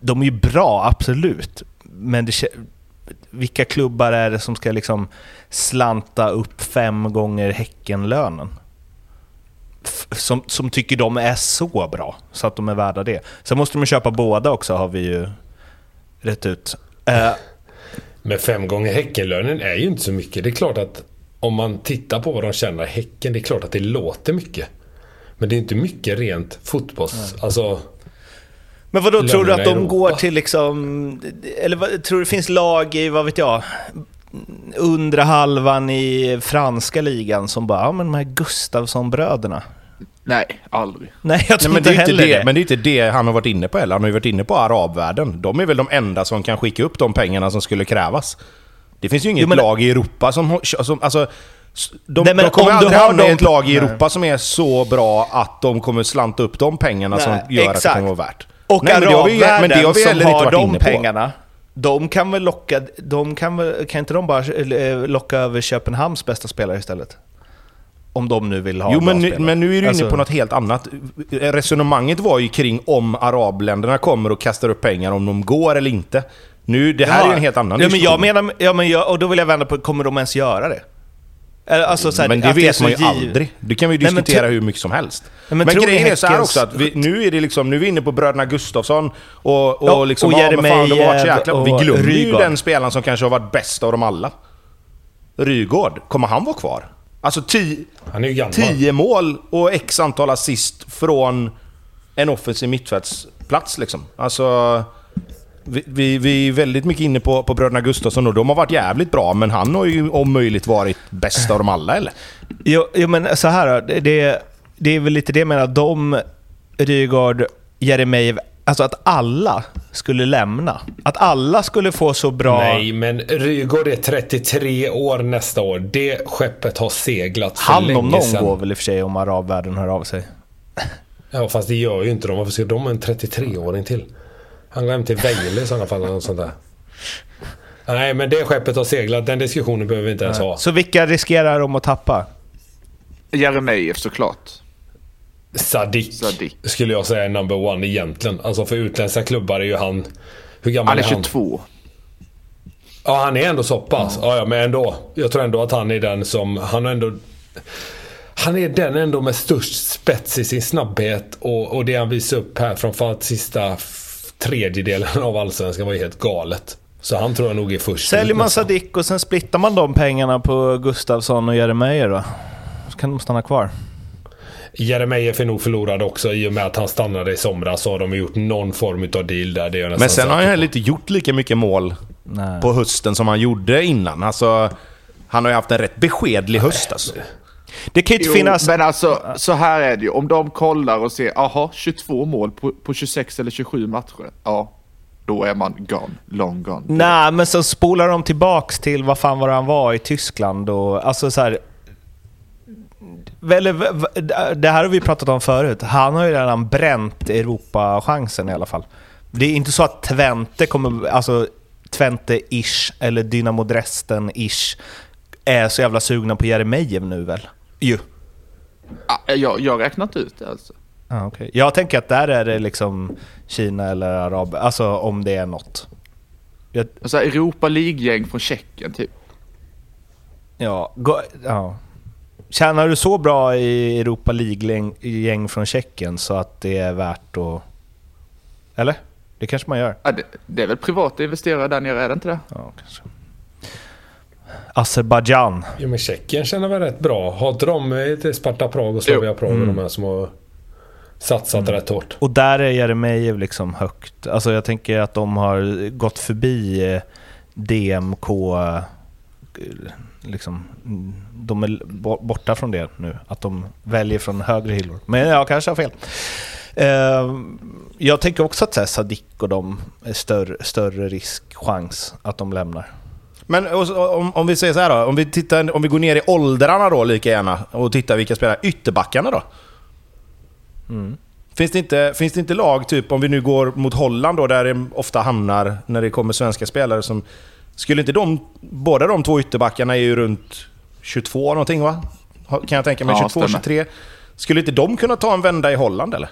de är ju bra, absolut. Men det, vilka klubbar är det som ska liksom slanta upp fem gånger Häckenlönen? Som, som tycker de är så bra, så att de är värda det. Sen måste de köpa båda också, har vi ju rätt ut. Eh,
Men fem gånger Häckenlönen är ju inte så mycket. Det är klart att om man tittar på vad de tjänar i Häcken, det är klart att det låter mycket. Men det är inte mycket rent fotbolls... Alltså,
Men vad då tror du att de
Europa.
går till liksom... Eller vad, tror du det finns lag i, vad vet jag, undre halvan i franska ligan som bara, ja men de här Gustafsson-bröderna.
Nej, aldrig.
Nej, jag
Nej,
tror
men, det
inte
är inte
heller
det,
det.
men det är inte det han har varit inne på heller. Han har ju varit inne på arabvärlden. De är väl de enda som kan skicka upp de pengarna som skulle krävas. Det finns ju inget
Jo, men-
lag i Europa som... som alltså, de,
Nej, men
de kommer aldrig
har
hamna i ett lag i
Nej.
Europa som är så bra att de kommer slanta upp de pengarna som
Nej,
gör att det
exakt.
kommer vara värt.
Och
Nej, men det har vi-
arabvärlden
men det har vi
som har de pengarna, de kan väl locka... De kan, väl, kan inte de bara eh, locka över Köpenhamns bästa spelare istället? Om de nu vill ha
Jo, men, nu- men nu är du inne
Alltså-
på något helt annat. Resonemanget var ju kring om arabländerna kommer och kastar upp pengar, om de går eller inte. Nu, det här är ju en helt annan
ja, men jag menar, ja, men jag, Och då vill jag vända på, kommer de ens göra det? Alltså, så här,
men det vet
så
man ju
giv-
aldrig. Det kan vi ju
Nej, men
diskutera
tro-
hur mycket som helst.
men
men
ni
grejen är så här också att vi, nu är det liksom, nu är vi inne på bröderna Gustafsson och, och
Ja,
liksom,
och
ja, men fan, de har varit så jäkla,
Jeremejeff
Vi
och
glömmer ju den spelaren som kanske har varit bäst av dem alla. Rygård, kommer han vara kvar? Alltså tio,
han är ju gammal.
tio mål och x antal assist från en offensiv mittfältsplats liksom. Alltså... Vi, vi, vi är väldigt mycket inne på, på bröderna Gustafsson och de har varit jävligt bra, men han har ju om möjligt varit bäst av dem alla eller?
Jo, jo men så här då, det- det, är väl lite det jag menar. De, Rygaard, Jeremejeff, alltså att alla skulle lämna. Att alla skulle få så bra...
Nej, men Rygaard är 33 år nästa år. Det skeppet har seglat för
Han
länge
om någon
sedan.
går väl i och för sig om arabvärlden hör av sig.
Ja, fast det gör ju inte de. Varför ska de ha en 33-åring till? Han går hem till Vejle i sådana fall. Eller något sånt där. Nej, men det skeppet har seglat. Den diskussionen behöver vi inte ens ha.
Så vilka riskerar de att tappa?
Jeremejeff såklart.
Sadik,
Sadik.
skulle jag säga är number one egentligen. Alltså för utländska klubbar är ju han... Hur gammal
Han är
är han?
22.
Ja, han är ändå så pass. Ja, ja, men ändå. Jag tror ändå att han är den som... Han har ändå... Han är den ändå med störst spets i sin snabbhet och, och det han visar upp här framförallt sista tredjedelen av Allsvenskan var ju helt galet. Så han tror jag nog är först
Säljer man. Sadik och sen splittar man de pengarna på Gustafsson och Jeremejeff då? Så kan de stanna kvar.
Jeremejeff är nog förlorad också i och med att han stannade i somras så har de gjort någon form av deal där. Det är
Men sen har han heller inte gjort lika mycket mål
Nej.
på hösten som han gjorde innan. Alltså, han har ju haft en rätt beskedlig höst alltså.
Det kan ju inte finnas...
men alltså så här är det ju. Om de kollar och ser, aha, 22 mål på, på 26 eller 27 matcher. Ja, då är man gone. Long gone.
Nej, men så spolar de tillbaks till vad fan var han var i Tyskland och alltså så här. Det här har vi pratat om förut. Han har ju redan bränt Europa-chansen i alla fall. Det är inte så att Twente kommer, alltså Twente-ish eller Dynamo Dresden-ish är så jävla sugna på Jeremejeff nu väl? Ju.
Ja, jag, jag har räknat ut det alltså.
Ah, okay. Jag tänker att där är det liksom Kina eller Arab, alltså om det är något.
Jag... Alltså Europa League-gäng från Tjeckien typ.
Ja, go, ja. Tjänar du så bra i Europa League-gäng från Tjeckien så att det är värt att... Eller? Det kanske man gör?
Ja, det, det är väl privata investerare där nere, är det inte det?
Ja, kanske. Azerbajdzjan.
Jo men Tjeckien känner väl rätt bra. Har inte de ett Sparta Prag och Slavia Prag mm. de här som har satsat mm. rätt hårt?
Och där är Jeremejeff liksom högt. Alltså jag tänker att de har gått förbi eh, DMK eh, liksom, de är borta från det nu. Att de väljer från högre hyllor. Men jag kanske har fel. Eh, jag tänker också att Sadik och de är större, större risk, chans att de lämnar.
Men om, om vi säger så här då, om vi, tittar, om vi går ner i åldrarna då lika gärna och tittar vilka spelar ytterbackarna då? Mm. Finns, det inte, finns det inte lag, typ om vi nu går mot Holland då, där det ofta hamnar när det kommer svenska spelare som... Skulle inte de, båda de två ytterbackarna är ju runt 22 någonting va? Kan jag tänka mig, ja, 22, 23. Skulle inte de kunna ta en vända i Holland eller?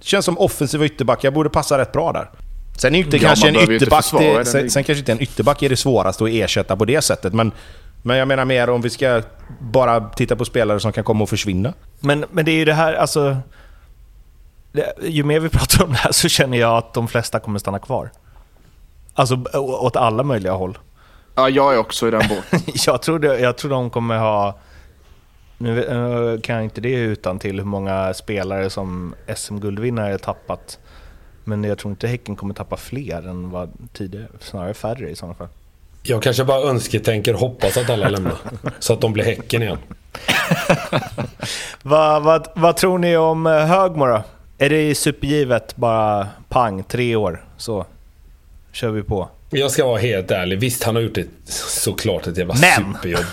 Känns som offensiva ytterbackar borde passa rätt bra där. Sen är inte ja, kanske en ytterback... Det, sen, sen, kanske inte en ytterback är det svåraste att ersätta på det sättet, men... Men jag menar mer om vi ska bara titta på spelare som kan komma och försvinna.
Men, men det är ju det här, alltså... Det, ju mer vi pratar om det här så känner jag att de flesta kommer stanna kvar. Alltså åt alla möjliga håll.
Ja, jag är också i den båten.
jag, tror det, jag tror de kommer ha... Nu kan jag inte det utan till hur många spelare som SM-guldvinnare tappat. Men jag tror inte Häcken kommer tappa fler än vad tidigare, snarare färre i sådana fall.
Jag kanske bara önsketänker hoppas att alla lämnar. så att de blir Häcken igen.
vad, vad, vad tror ni om eh, Högmo då? Är det supergivet, bara pang, tre år, så kör vi på?
Jag ska vara helt ärlig. Visst, han har gjort ett, såklart ett jävla Men. superjobb.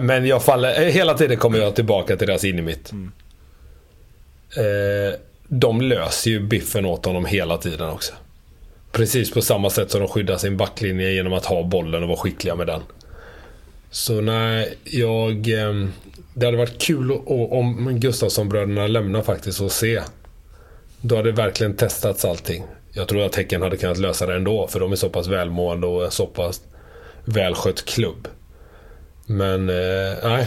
Men jag faller, hela tiden kommer jag tillbaka till deras in i mitt. Mm. Eh, de löser ju biffen åt honom hela tiden också. Precis på samma sätt som de skyddar sin backlinje genom att ha bollen och vara skickliga med den. Så nej, jag... Ehm, det hade varit kul om Gustafsson-bröderna lämnar faktiskt och se. Då hade verkligen testats allting. Jag tror att Häcken hade kunnat lösa det ändå, för de är så pass välmående och en så pass välskött klubb. Men, eh, nej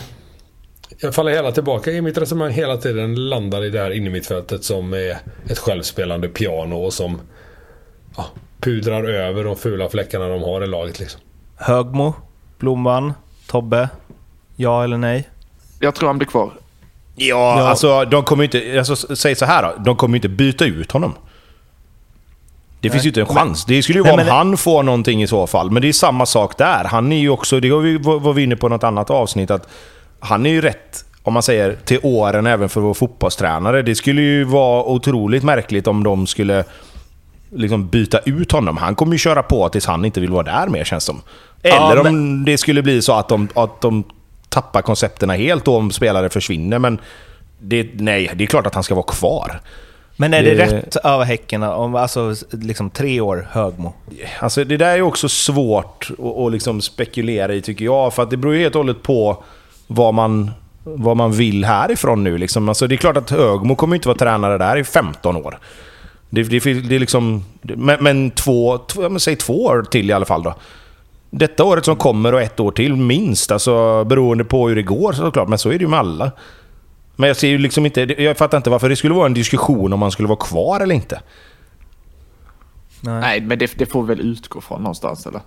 jag faller hela tillbaka i mitt resonemang hela tiden. Landar i det här innermittfältet som är ett självspelande piano och som ja, pudrar över de fula fläckarna de har i laget. Liksom.
Högmo, Blomman, Tobbe. Ja eller nej?
Jag tror han blir kvar.
Ja, ja. alltså de kommer inte... Alltså, säg så här då. De kommer inte byta ut honom. Det Nej. finns ju inte en chans. Det skulle ju vara Nej, om han får någonting i så fall. Men det är samma sak där. Han är ju också... Det var vi inne på något annat avsnitt. att han är ju rätt, om man säger, till åren även för vår fotbollstränare. Det skulle ju vara otroligt märkligt om de skulle liksom byta ut honom. Han kommer ju köra på tills han inte vill vara där mer känns som. Eller ja, men... om det skulle bli så att de, att de tappar koncepterna helt och om spelare försvinner. Men det, nej, det är klart att han ska vara kvar.
Men är det, det rätt av Häcken, om, alltså liksom tre år Högmo?
Alltså det där är ju också svårt att, att liksom spekulera i tycker jag. För att det beror ju helt och hållet på vad man, vad man vill härifrån nu. Liksom. Alltså, det är klart att Högmo kommer inte vara tränare där i 15 år. Det, det, det är liksom, men, men två, två, säg två år till i alla fall då. Detta året som kommer och ett år till minst, alltså beroende på hur det går såklart. Men så är det ju med alla. Men jag ser ju liksom inte, jag fattar inte varför det skulle vara en diskussion om man skulle vara kvar eller inte.
Nej, Nej men det, det får väl utgå från någonstans eller?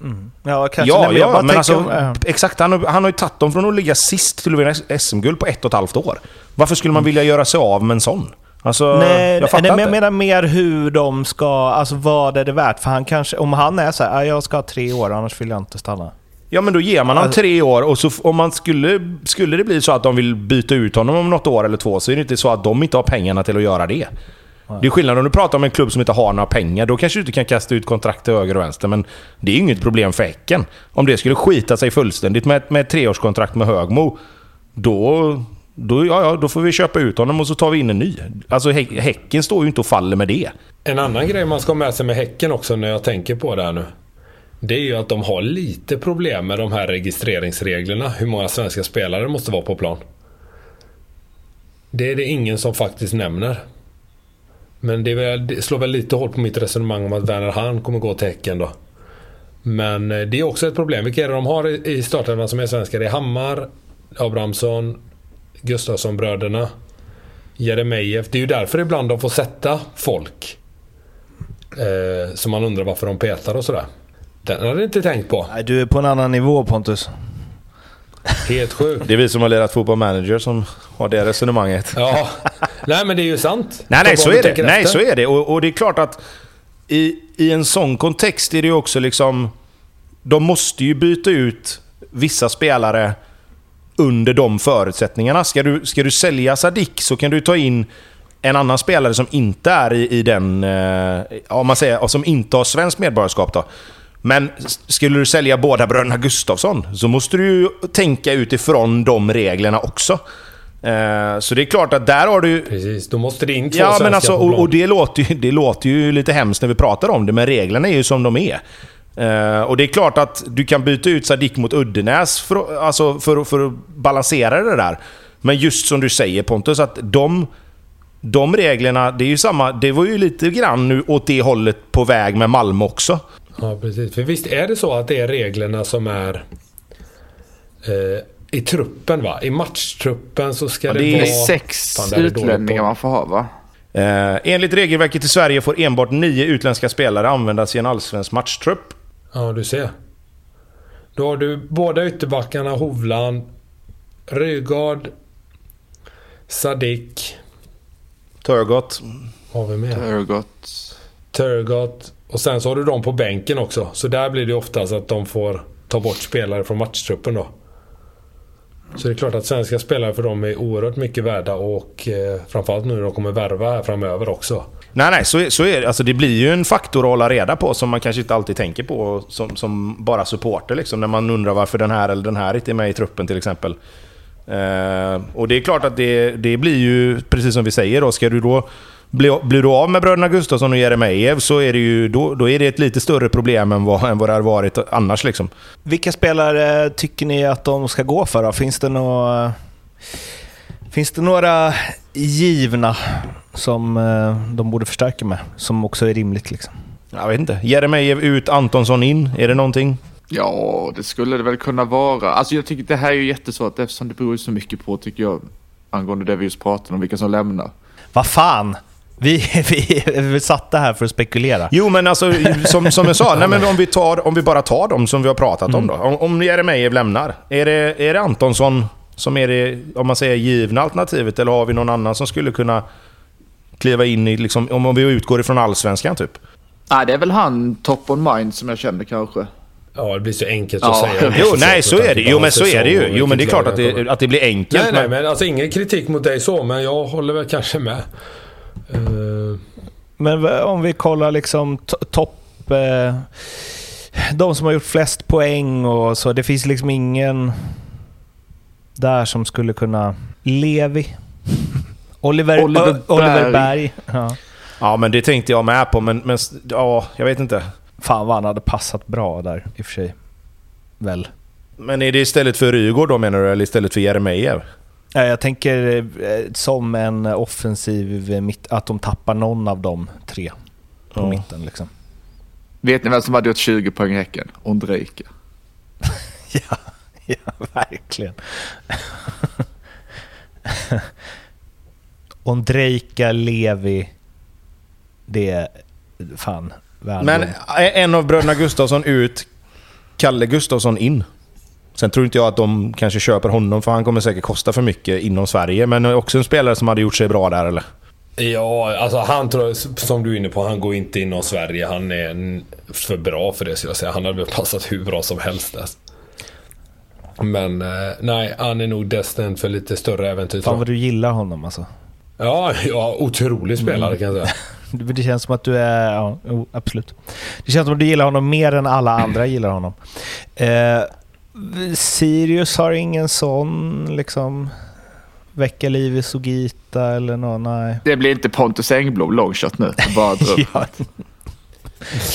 Mm. Ja, kanske.
Ja, ja men alltså, äh. exakt. Han, han har ju tagit dem från att ligga sist till att vinna SM-guld på ett och ett halvt år. Varför skulle man mm. vilja göra sig av med en sån? Alltså,
nej, jag fattar nej, inte. Menar mer hur de ska, alltså vad är det värt? För han kanske, om han är så här, jag ska ha tre år annars vill jag inte stanna.
Ja men då ger man honom alltså, tre år och så om man skulle, skulle det bli så att de vill byta ut honom om något år eller två så är det inte så att de inte har pengarna till att göra det. Det är skillnad om du pratar om en klubb som inte har några pengar. Då kanske du inte kan kasta ut kontrakt till höger och vänster. Men det är inget problem för Häcken. Om det skulle skita sig fullständigt med, med ett treårskontrakt med Högmo, då, då, ja, ja, då får vi köpa ut honom och så tar vi in en ny. Alltså Hä- Häcken står ju inte och faller med det.
En annan grej man ska ha med sig med Häcken också när jag tänker på det här nu. Det är ju att de har lite problem med de här registreringsreglerna. Hur många svenska spelare det måste vara på plan. Det är det ingen som faktiskt nämner. Men det, väl, det slår väl lite hål på mitt resonemang om att Werner Hahn kommer gå till Häcken då. Men eh, det är också ett problem. Vilka är det de har i- startelvan som är svenskar? Det är Hammar, Abrahamsson, Gustafsson-bröderna, Jeremejeff. Det är ju därför ibland de får sätta folk. Eh, så man undrar varför de petar och sådär. Den hade jag inte tänkt på.
Nej, du är på en annan nivå Pontus.
Helt sjukt.
Det är vi som har lirat fotboll manager som har det resonemanget.
Ja. Nej men det är ju sant.
Nej, nej, så är det. Nej,
efter.
så är det. Och, och det är klart att i, i en sån kontext är det ju också liksom... De måste ju byta ut vissa spelare under de förutsättningarna. Ska du, ska du sälja Sadik så kan du ta in en annan spelare som inte är i, i den... Eh, om man säger, som inte har svenskt medborgarskap då. Men skulle du sälja båda bröderna Gustafsson så måste du ju tänka utifrån de reglerna också. Eh, så det är klart att där har du...
Precis, då måste det in två
Ja, men alltså, och, och det, låter ju, det låter ju lite hemskt när vi pratar om det, men reglerna är ju som de är. Eh, och det är klart att du kan byta ut Sadik mot Uddenäs för, alltså för, för att balansera det där. Men just som du säger Pontus, att de, de reglerna, det är ju samma, det var ju lite grann nu åt det hållet på väg med Malmö också.
Ja, precis. För visst är det så att det är reglerna som är eh, i truppen va? I matchtruppen så ska
Ja,
det,
det är
vara...
Det är sex
Fan, det är det dåligt
utlänningar man får ha va?
Eh, enligt regelverket i Sverige får enbart nio utländska spelare användas i en allsvensk matchtrupp.
Ja, du ser. Då har du båda ytterbackarna Hovland, Rygaard, Sadik.
Turgott.
Har vi med?
Örgott.
Turgott. Och sen så har du dem på bänken också. Så där blir det oftast att de får ta bort spelare från matchtruppen då. Så det är klart att svenska spelare för dem är oerhört mycket värda och eh, framförallt nu när de kommer värva här framöver också.
Nej, nej, så är, så är det. Alltså, det blir ju en faktor att hålla reda på som man kanske inte alltid tänker på som, som bara supporter. Liksom, när man undrar varför den här eller den här inte är med i truppen till exempel. Eh, och det är klart att det, det blir ju, precis som vi säger, då, ska du då bli, blir du av med bröderna Gustafsson och Jeremejeff så är det ju då, då är det ett lite större problem än vad, än vad det har varit annars. Liksom.
Vilka spelare tycker ni att de ska gå för då? Finns det några... Finns det några givna som eh, de borde förstärka med? Som också är rimligt liksom?
Jag vet inte. Jeremejeff ut, Antonsson in. Är det någonting?
Ja, det skulle det väl kunna vara. Alltså jag tycker det här är ju jättesvårt eftersom det beror så mycket på tycker jag. Angående det vi just pratade om, vilka som lämnar.
Vad fan! Vi, vi, vi satt det här för att spekulera.
Jo, men alltså som, som jag sa, nej, men om, vi tar, om vi bara tar dem som vi har pratat om då. Om, om Jeremejeff lämnar, är det, är det Antonsson som är det, om man säger, givna alternativet? Eller har vi någon annan som skulle kunna kliva in i, liksom, om vi utgår ifrån allsvenskan typ?
Nej, det är väl han top on mind som jag känner kanske.
Ja, det blir så enkelt
Ja.
att säga.
Jo, nej så är det. Jo, men så är det ju. Jo, men det är klart att det, att det blir enkelt.
Nej, nej,
men,
men alltså ingen kritik mot dig så, men jag håller väl kanske med. Eh,
Men om vi kollar liksom to- topp... Eh, de som har gjort flest poäng och så. Det finns liksom ingen där som skulle kunna... Levi. Oliver,
Oliver
Ö- Oliver
Berg.
Berg. Ja.
Ja, men det tänkte jag med på, men, men ja, jag vet inte.
Fan vad han hade passat bra där i och för sig. Väl.
Men är det istället för Rygaard då menar du, eller istället för Jeremejeff?
Eh, Jag tänker eh, som en offensiv mitt, att de tappar någon av de tre på
Ja.
mitten liksom.
Vet ni vem som hade gjort 20 poäng i Häcken? Ondrejka.
Ja, ja verkligen. Ondrejka, Levi. Det är fan Värnamo.
Men en av bröderna Gustafsson ut, Kalle Gustafsson in. Sen tror inte jag att de kanske köper honom, för han kommer säkert kosta för mycket inom Sverige. Men också en spelare som hade gjort sig bra där, eller?
Ja, alltså han tror som du är inne på, han går inte inom Sverige. Han är för bra för det skulle jag säga. Han hade väl passat hur bra som helst där. Men eh, nej, han är nog destined för lite större äventyr.
Fan vad du gillar honom alltså.
Ja, ja, otrolig spelare kan jag säga.
Det känns som att du är... Ja, absolut. Det känns som att du gillar honom mer än alla andra gillar honom. Eh, Sirius har ingen sån liksom... väcka liv i Sugita eller något? Nej.
Det blir inte Pontus Engblom longshot nu. Bara.
Ja,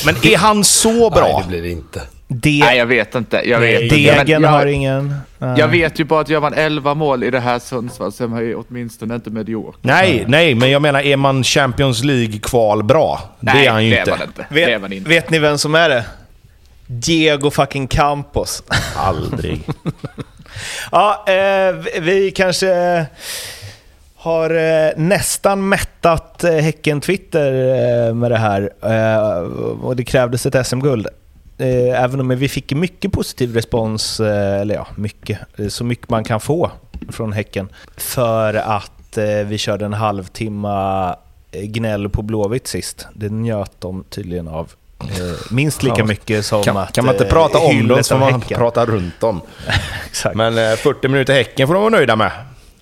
Men är han så
Nej,
bra?
det blir det inte.
det,
Nej, jag vet inte. Jag vet inte.
degen har ingen... nej.
jag vet ju bara att gör man 11 mål i det här Sundsvall så är man ju åtminstone inte medioker.
Nej, nej, men jag menar är man Champions League-kval bra? det är han ju
det
inte.
är man inte. Det är man
Vet,
inte.
vet ni vem som är det? Diego fucking Campos.
Aldrig.
Ja, eh, vi- kanske har eh, nästan mättat eh, Häcken-Twitter eh, med det här. Eh, och det krävdes ett SM-guld. Eh, även om vi fick mycket positiv respons, eh, eller ja, mycket, så mycket man kan få från Häcken. För att vi körde en halvtimma eh, gnäll på Blåvitt sist. Det njöt de tydligen av. Eh, minst lika
Ja.
mycket som
Kan,
att
kan man inte
eh,
prata om dem så får man prata runt dem. Men eh, 40 minuter Häcken får de vara nöjda med.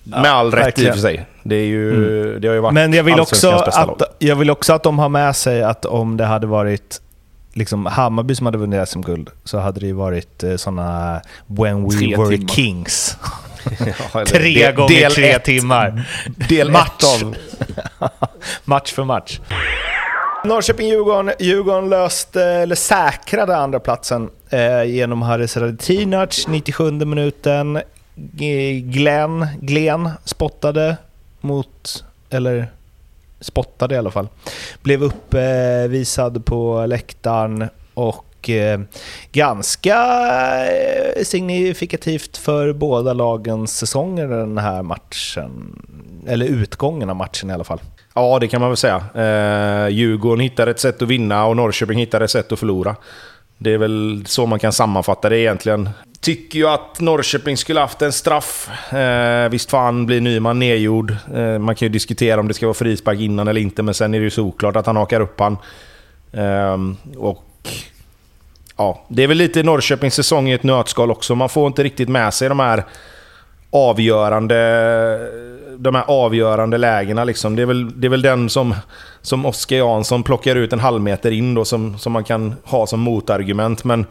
Med all rätt i och för sig. Det, är ju, det har ju varit
Men jag vill, också
lag.
att, jag vill också att de har med sig att om det hade varit liksom Hammarby som hade vunnit SM-guld så hade det ju varit eh, såna When We
Tre
Were
timmar.
Kings.
Ja,
Tre
del-
gånger
del
tre
ett.
timmar.
Del
Match. match för match. Norrköping-Djurgården Djurgården löste, eh, eller säkrade andra platsen eh, genom Haris Radetinac 97 minuten. Glenn, Glenn spottade mot, eller spottade i alla fall. Blev uppvisad på läktaren och och eh, ganska eh, signifikativt för båda lagens säsonger den här matchen. Eller utgången av matchen i alla fall.
Ja, det kan man väl säga. Eh, Djurgården hittar ett sätt att vinna och Norrköping hittar ett sätt att förlora. Det är väl så man kan sammanfatta det egentligen. Tycker ju att Norrköping skulle haft en straff. Eh, visst fan blir Nyman nedgjord. Eh, man kan ju diskutera om det ska vara frispark innan eller inte, men sen är det ju såklart att han hakar upp han. Eh, och ja, det är väl lite Norrköpings säsong i ett nötskal också. Man får inte riktigt med sig de här avgörande, de här avgörande lägena. Liksom. Det, är väl, det är väl den som, som Oskar Jansson plockar ut en halvmeter in då, som, som man kan ha som motargument. Men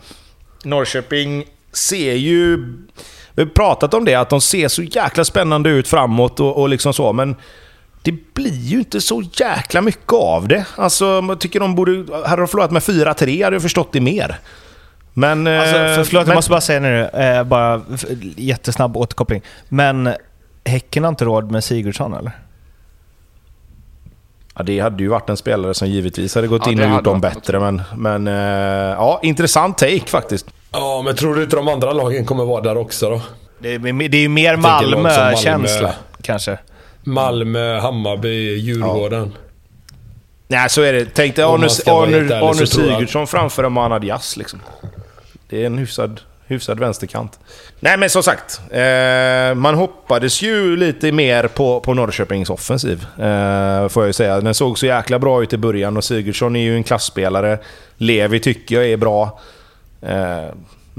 Norrköping ser ju... Vi har pratat om det, att de ser så jäkla spännande ut framåt och, och liksom så, men det blir ju inte så jäkla mycket av det. Alltså, jag tycker de borde... Hade de förlorat med 4-3 hade jag förstått det mer. Men...
Alltså,
eh,
för, förlåt,
men,
jag måste bara säga nu, eh, bara jättesnabb återkoppling. Men Häcken har inte råd med Sigurdsson eller?
Ja, det hade ju varit en spelare som givetvis hade gått
Ja,
in och gjort dem
varit
bättre. Men, men eh, ja, intressant take faktiskt.
Ja, men tror du inte de andra lagen kommer vara där också då?
Det är, det är ju mer
som Malmö.
Malmö-känsla kanske.
Malmö, Hammarby, Djurgården.
Nej, så är det. Tänk dig Arne, Sigurdsson framför en Manad Diaz liksom. Det är en hyfsad, hyfsad vänsterkant. Nej, men som sagt. Eh, man hoppades ju lite mer på, på Norrköpings offensiv. Eh, får jag ju säga. Den såg så jäkla bra ut i början och Sigurdsson är ju en klassspelare. Levi tycker jag är bra. Eh,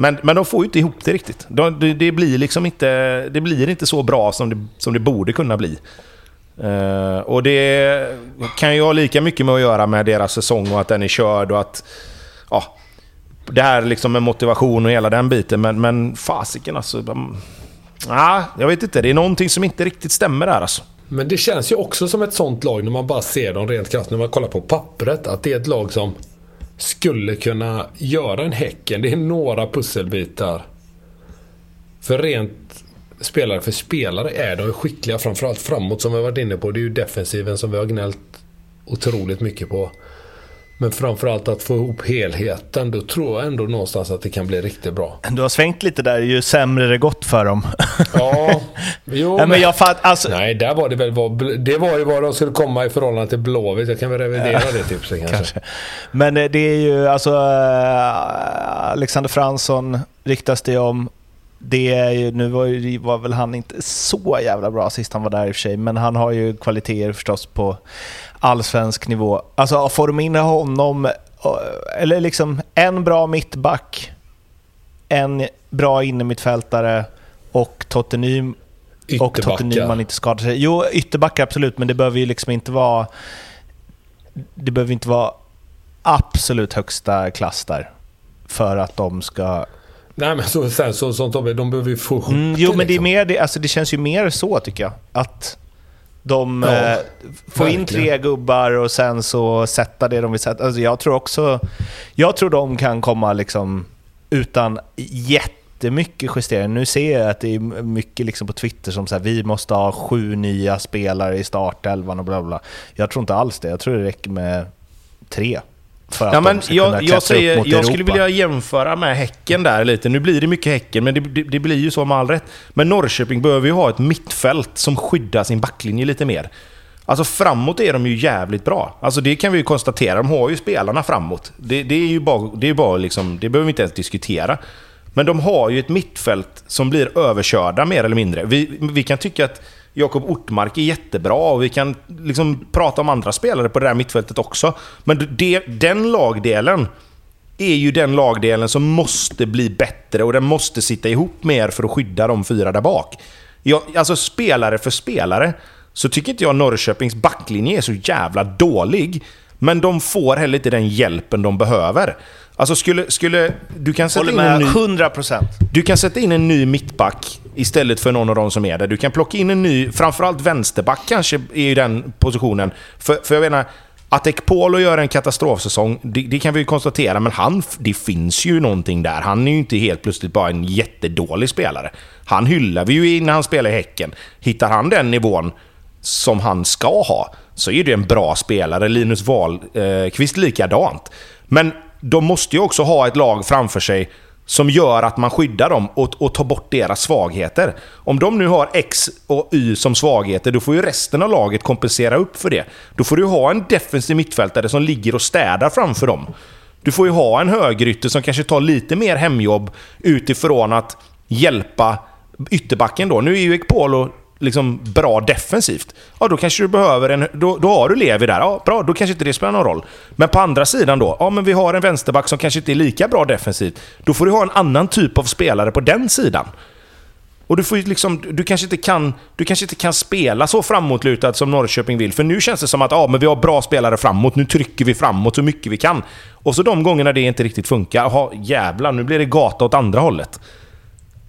men, men de får ju inte ihop det riktigt. De, det, det, blir liksom inte, det blir inte så bra som det, som det borde kunna bli. Uh, och det kan ju ha lika mycket med att göra med deras säsong och att den är körd och att... Ja, det här liksom med motivation och hela den biten. Men, men fasiken alltså. De, ja, jag vet inte. Det är någonting som inte riktigt stämmer där alltså.
Men det känns ju också som ett sånt lag när man bara ser dem rent krasst. När man kollar på pappret. Att det är ett lag som skulle kunna göra en Häcken. Det är några pusselbitar. För rent spelare för spelare är de ju skickliga. Framförallt framåt som vi har varit inne på. Det är ju defensiven som vi har gnällt otroligt mycket på. Men framförallt att få ihop helheten. Då tror jag ändå någonstans att det kan bli riktigt bra.
Du har svängt lite där, ju sämre det gått för dem.
Ja, jo,
Nej, men jag fatt, alltså,
Nej, där var det väl vad, Det var ju vad de skulle komma i förhållande till Blåvitt. Jag kan väl revidera det tipset kanske.
kanske. Men eh, det är ju alltså eh, Alexander Fransson ryktas det om. Det är ju, nu var, ju, var väl han inte så jävla bra sist han var där i och för sig, men han har ju kvaliteter förstås på allsvensk nivå. Alltså får de in honom, eh, eller liksom en bra mittback, en bra innermittfältare och Totte och Totte. Nyman inte skadar sig. Jo, ytterbackar absolut, men det behöver ju liksom inte vara... Det behöver inte vara absolut högsta klass där för att de ska
Nej men så, så, som Tobbe, de behöver ju få ihop
Mm, jo,
det,
men det, är
liksom.
mer, det, alltså, det känns ju mer så tycker jag. Att de
Ja,
eh, får in tre gubbar och sen så sätta det de vill sätta. Alltså, jag tror också... Jag tror de kan komma liksom utan jättemycket justering. Nu ser jag att det är mycket liksom på Twitter som säger vi måste ha sju nya spelare i startelvan och bla bla. Jag tror inte alls det. Jag tror det räcker med tre. För att
Ja, men
de ska kunna
jag,
klättra
jag,
upp
säger,
mot
jag skulle
Europa.
vilja jämföra med Häcken där lite. Nu blir det mycket Häcken, men det, det, det blir ju så med all rätt. Men Norrköping behöver ju ha ett mittfält som skyddar sin backlinje lite mer. Alltså framåt är de ju jävligt bra. Alltså det kan vi ju konstatera. De har ju spelarna framåt. Det, det är ju bara, det är bara liksom, det behöver vi inte ens diskutera. Men de har ju ett mittfält som blir överkörda mer eller mindre. Vi, vi kan tycka att Jakob Ortmark är jättebra och vi kan liksom prata om andra spelare på det där mittfältet också. Men det, den lagdelen är ju den lagdelen som måste bli bättre och den måste sitta ihop mer för att skydda de fyra där bak. Jag, alltså spelare för spelare så tycker inte jag Norrköpings backlinje är så jävla dålig. Men de får heller inte den hjälpen de behöver. Alltså skulle... skulle du kan sätta
Håller
in en
med
ny...
100 procent.
Du kan sätta in en ny mittback istället för någon av de som är där. Du kan plocka in en ny, framförallt vänsterback kanske är i den positionen. För, för jag menar, att Ekpolo gör en katastrofsäsong, det, det kan vi ju konstatera, men han, det finns ju någonting där. Han är ju inte helt plötsligt bara en jättedålig spelare. Han hyllar vi ju när han spelar i Häcken. Hittar han den nivån som han ska ha, så är det en bra spelare. Linus Wahlqvist eh, likadant. Men de måste ju också ha ett lag framför sig som gör att man skyddar dem och, och tar bort deras svagheter. Om de nu har X och Y som svagheter, då får ju resten av laget kompensera upp för det. Då får du ha en defensiv mittfältare som ligger och städar framför dem. Du får ju ha en högerytter som kanske tar lite mer hemjobb utifrån att hjälpa ytterbacken då. Nu är ju Ekpolo liksom bra defensivt. Ja, då kanske du behöver en... Då, då har du Levi där. Ja, bra, då kanske inte det spelar någon roll. Men på andra sidan då? Ja, men vi har en vänsterback som kanske inte är lika bra defensivt. Då får du ha en annan typ av spelare på den sidan. Och du, får ju liksom, du, kanske inte kan, du kanske inte kan spela så framåtlutad som Norrköping vill. För nu känns det som att ja, men vi har bra spelare framåt, nu trycker vi framåt så mycket vi kan. Och så de gångerna det inte riktigt funkar, jaha jävlar, nu blir det gata åt andra hållet.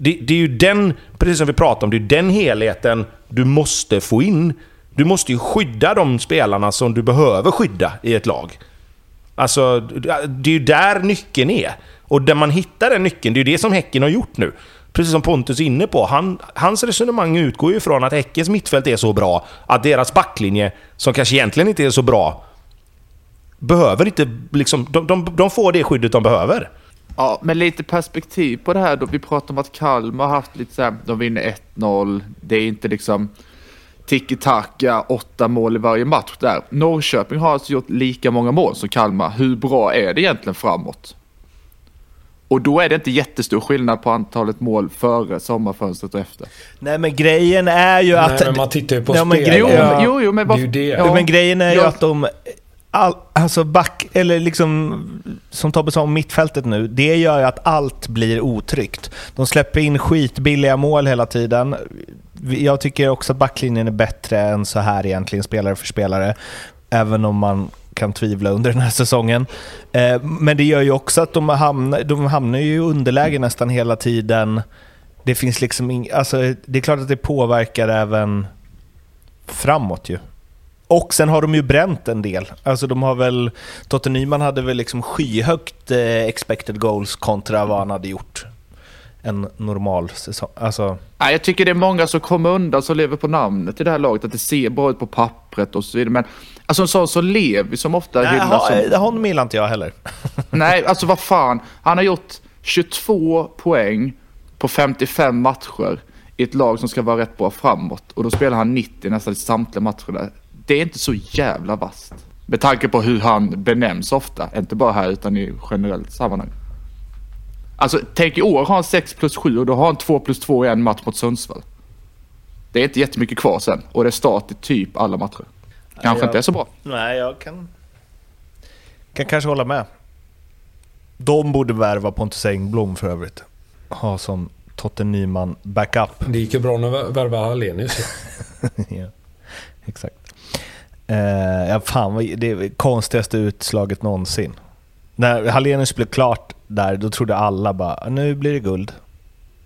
Det, det är ju den, precis som vi pratade om, det är den helheten du måste få in. Du måste ju skydda de spelarna som du behöver skydda i ett lag. Alltså, det är ju där nyckeln är. Och där man hittar den nyckeln, det är ju det som Häcken har gjort nu. Precis som Pontus är inne på. Han, hans resonemang utgår ju från att Häckens mittfält är så bra att deras backlinje, som kanske egentligen inte är så bra, behöver inte... Liksom, de, de, de får det skyddet de behöver.
Ja, men lite perspektiv på det här då. Vi pratar om att Kalmar har haft lite så här, de vinner 1-0. Det är inte liksom tiki-taka, åtta mål i varje match där. Norrköping har alltså gjort lika många mål som Kalmar. Hur bra är det egentligen framåt? Och då är det inte jättestor skillnad på antalet mål före sommarfönstret och efter.
Nej men grejen är ju att...
Nej, men man tittar ju på
Ja,
spel.
Jo,
Ja.
jo, jo, men
Det är ju det.
Ja.
men grejen är ju att de... All, alltså back, eller liksom, som Tobbe sa om mittfältet nu, det gör ju att allt blir otryggt. De släpper in skitbilliga mål hela tiden. Jag tycker också att backlinjen är bättre än så här egentligen, spelare för spelare. Även om man kan tvivla under den här säsongen. Eh, men det gör ju också att de hamnar, de hamnar ju i underläge nästan hela tiden. Det finns liksom ing, alltså, det är klart att det påverkar även framåt ju. Och sen har de ju bränt en del. Alltså de har väl, Totte Nyman hade väl liksom skyhögt eh, expected goals kontra vad han hade gjort en normal säsong. Alltså,
Nej, jag tycker det är många som kommer undan som lever på namnet i det här laget. Att det ser bra ut på pappret och så vidare. Men alltså en sån som Levi som ofta
nej,
hyllas som...
det honom gillar inte jag heller.
Nej, alltså vad fan. Han har gjort 22 poäng på 55 matcher i ett lag som ska vara rätt bra framåt. Och då spelar han 90 nästan i samtliga matcher där. Det är inte så jävla vasst. Med tanke på hur han benämns ofta. Inte bara här utan i generellt sammanhang. Alltså tänk i år har han 6 plus 7 och då har han 2 plus 2 i en match mot Sundsvall. Det är inte jättemycket kvar sen och det är start i typ alla matcher. Kanske
jag-
inte är så bra.
Nej, jag kan, kan kanske hålla med. De borde värva Pontus Engblom för övrigt. Ha som Totte Nyman backup.
Det gick ju bra när vi värvade Hallenius.
ja, exakt. Eh, ja, fan, det konstigaste utslaget någonsin. När Hallenius blev klart där, då trodde alla bara nu blir det guld.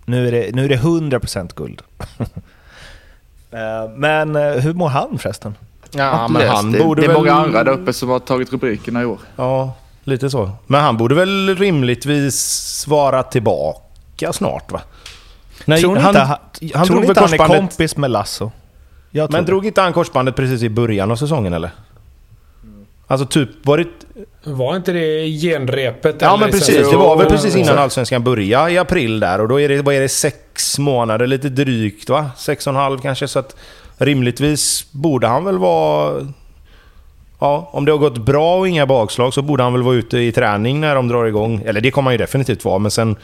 Nu är det, nu är det 100% guld. Eh, men eh, hur mår han förresten?
Ja,
men
han
det,
borde
det är
väl...
många andra där uppe som har tagit rubrikerna i år.
Ja, lite så. Men han borde väl rimligtvis svara tillbaka snart va? Nej,
tror ni
han,
inte han,
han
tror inte han är kompis med Lasso? Jag tror
Men
det.
drog inte han korsbandet precis i början av säsongen eller? Alltså typ, var det...
Var inte det genrepet?
Ja
eller
men precis,
säsongen?
det var väl precis innan Allsvenskan började i april där och då är det, vad är det, sex månader, lite drygt va? Sex och en halv kanske, så att rimligtvis borde han väl vara... Ja, om det har gått bra och inga bakslag så borde han väl vara ute i träning när de drar igång. Eller det kommer han ju definitivt vara, men sen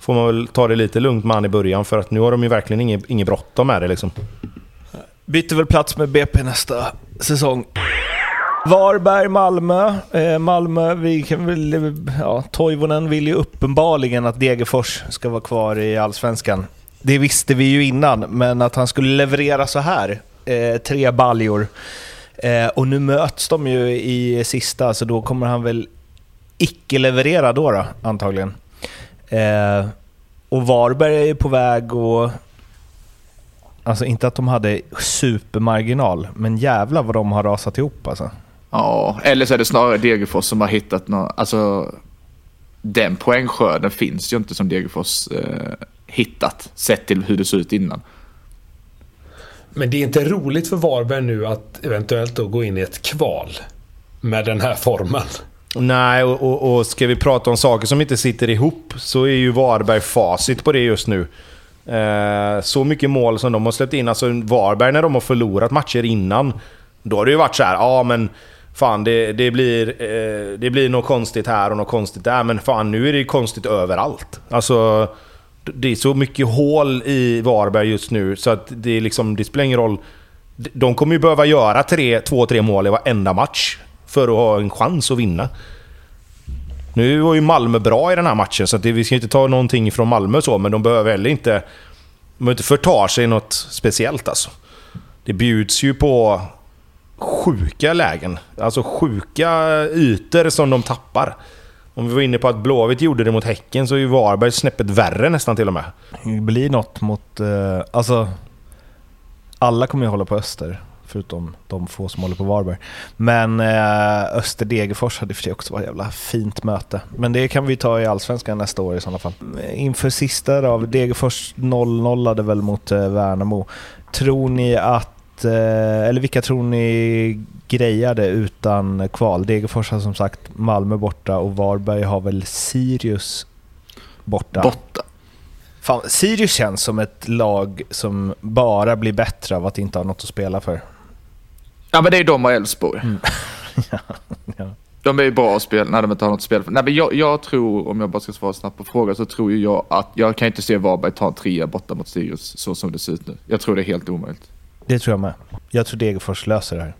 får man väl ta det lite lugnt med han i början för att nu har de ju verkligen inget, inget bråttom med det liksom.
Byter väl plats med BP nästa säsong. Varberg, Malmö. Eh, Malmö, vi kan väl... Ja, Toivonen vill ju uppenbarligen att Degerfors ska vara kvar i Allsvenskan. Det visste vi ju innan, men att han skulle leverera så här. Eh, tre baljor. Eh, och nu möts de ju i sista, så då kommer han väl icke leverera då, då antagligen. Eh, och Varberg är ju på väg och Alltså inte att de hade supermarginal, men jävla vad de har rasat ihop alltså.
Ja, eller så är det snarare Degerfors som har hittat något. Alltså, den poängskörden finns ju inte som Degerfors eh, hittat. Sett till hur det såg ut innan.
Men det är inte roligt för Varberg nu att eventuellt då gå in i ett kval. Med den här formen.
Nej, och, och, och ska vi prata om saker som inte sitter ihop så är ju Varberg facit på det just nu. Eh, så mycket mål som de har släppt in. Alltså Varberg när de har förlorat matcher innan. Då har det ju varit så här, ja men fan det, det, blir, eh, det blir något konstigt här och något konstigt där. Men fan nu är det ju konstigt överallt. Alltså det är så mycket hål i Varberg just nu så att det, är liksom, det spelar ingen roll. De kommer ju behöva göra tre, två, tre mål i varenda match för att ha en chans att vinna. Nu var ju Malmö bra i den här matchen, så att det, vi ska inte ta någonting från Malmö så, men de behöver heller inte... De behöver inte förta sig något speciellt alltså. Det bjuds ju på sjuka lägen. Alltså sjuka ytor som de tappar. Om vi var inne på att Blåvitt gjorde det mot Häcken så är ju Varberg snäppet värre nästan till och med.
Det blir något mot... Eh, alltså, alla kommer ju hålla på Öster, förutom de få som håller på Varberg. Men eh, Öster-Degerfors hade för sig också varit ett jävla fint möte. Men det kan vi ta i Allsvenskan nästa år i sådana fall. Inför sista då, Degerfors 0-0 hade väl mot eh, Värnamo. Tror ni att... Eh, eller vilka tror ni grejade utan kval? Degerfors har som sagt Malmö borta och Varberg har väl Sirius borta.
Borta.
Fan, Sirius känns som ett lag som bara blir bättre av att inte ha något att spela för.
Ja men det är de och Elfsborg.
ja.
De är ju bra att spela när de inte har något för. Nej men jag, jag tror, om jag bara ska svara snabbt på frågan, så tror jag att jag kan inte se Varberg ta en trea borta mot Sirius så som det ser ut nu. Jag tror det är helt omöjligt.
Det tror jag med. Jag tror Degerfors löser det här.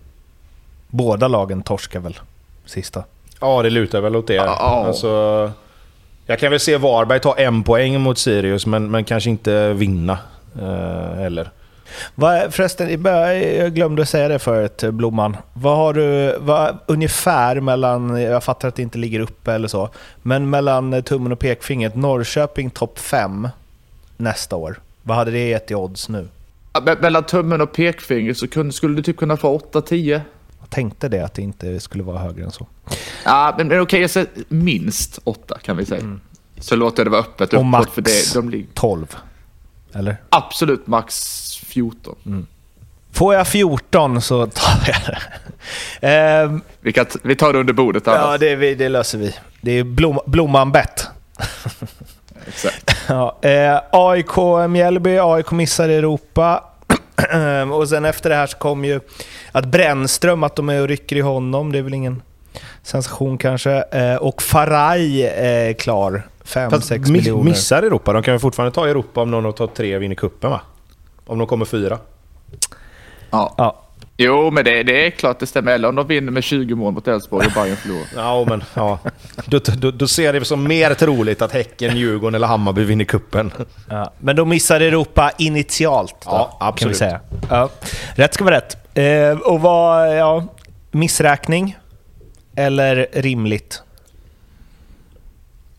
Båda lagen torskar väl sista.
Ja, det lutar väl åt det.
Ja.
Alltså, jag kan väl se Varberg ta en poäng mot Sirius, men, men kanske inte vinna eh, heller.
Vad, förresten, jag glömde säga det förut, Blomman. Vad har du, vad, ungefär mellan, jag fattar att det inte ligger uppe eller så, men mellan tummen och pekfingret, Norrköping topp 5 nästa år. Vad hade det gett i odds nu?
Mellan tummen och pekfinger så kunde, skulle du typ kunna få 8-10.
Jag tänkte det, att det inte skulle vara högre än så.
Ja, men, men okej, jag säger minst 8 kan vi säga. Så låter det vara öppet
Och max
för det, de ligger
12. Eller?
absolut max 14.
Får jag 14 så tar jag det. Ehm,
Vi, kan, vi tar det under bordet
ja,
annars.
det, vi- det löser vi. Det är blom, Blomman-bett.
Exakt.
Ja, eh, AIK Mjällby, AIK missar Europa. och sen efter det här så kom ju att Brännström, att de är och rycker i honom, det är väl ingen sensation kanske. Eh, och Faraj är klar. 5-6
Fast miss,
miljoner.
missar Europa. De kan väl fortfarande ta Europa om någon av topp tre vinner kuppen va? Om de kommer fyra.
Ja.
Ja.
Jo, men det, det är klart det stämmer. Eller om de vinner med 20 mål mot Elfsborg och Bayern förlorar.
Ja, men ja. Då, då, då ser det som mer troligt att Häcken, Djurgården eller Hammarby vinner kuppen.
Ja, men de missar Europa initialt då,
Ja,
kan vi
absolut.
säga. Ja. Rätt ska vara rätt. Eh, och vad, ja, missräkning? Eller rimligt?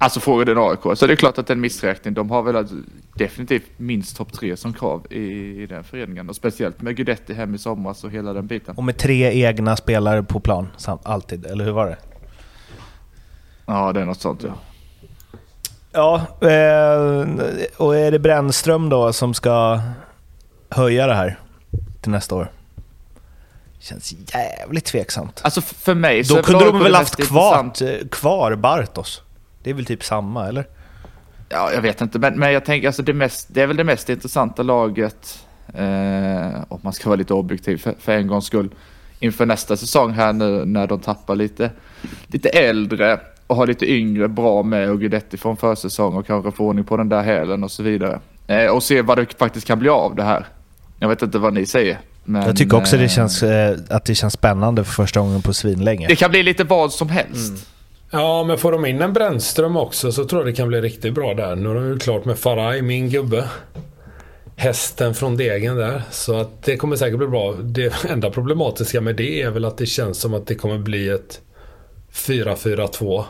Alltså frågar den AIK. Så det är klart att det är en missräkning. De har väl alltså definitivt minst topp tre som krav i, i den föreningen. Och speciellt med Guidetti hem i somras och hela den biten.
Och med tre egna spelare på plan, alltid. Eller hur var det?
Ja, det är något sånt ja.
Ja, eh, och är det Brännström då som ska höja det här till nästa år? Känns jävligt tveksamt.
Alltså för mig så
Då kunde de väl haft kvar, kvar Bartos? Det är väl typ samma, eller?
Ja, jag vet inte, men, men jag tänker alltså det, mest, det är väl det mest intressanta laget, eh, om man ska vara lite objektiv för, för en gångs skull, inför nästa säsong här nu när de tappar lite, lite äldre och har lite yngre bra med och Guidetti från försäsong och kanske få ordning på den där hälen och så vidare. Eh, och se vad det faktiskt kan bli av det här. Jag vet inte vad ni säger. Men,
Jag tycker också det
eh,
känns, eh, att det känns spännande för första gången på svinlänge.
Det kan bli lite vad som helst.
Ja, men får de in en Brännström också så tror jag det kan bli riktigt bra där. Nu har de ju klart med Faraj, min gubbe. Hästen från degen där. Så att det kommer säkert bli bra. Det enda problematiska med det är väl att det känns som att det kommer bli ett 4-4-2.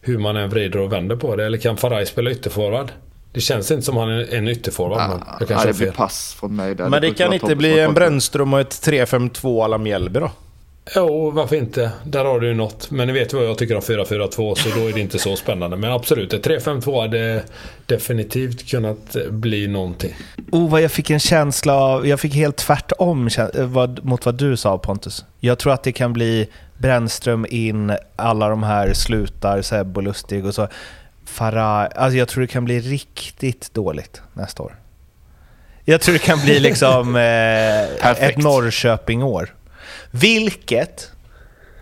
Hur man än vrider och vänder på det. Eller kan Faraj spela ytterforward? Det känns inte som han är en ytterforward. men jag
det blir
fel.
pass från mig där.
Men det
brukar
kan inte bli en. Brännström och ett 3-5-2 alla Mjällby då?
Jo, varför inte? Där har du ju något. Men ni vet vad jag tycker om 4-4-2 så då är det inte så spännande. Men absolut, ett 3-5-2 hade definitivt kunnat bli någonting.
Oh, vad jag fick en känsla av... Jag fick helt tvärtom mot vad du sa Pontus. Jag tror att det kan bli Brännström in, alla de här slutar, Seb och Lustig och så. Farah, alltså jag tror det kan bli riktigt dåligt nästa år. Jag tror det kan bli liksom eh, ett Norrköping-år. Vilket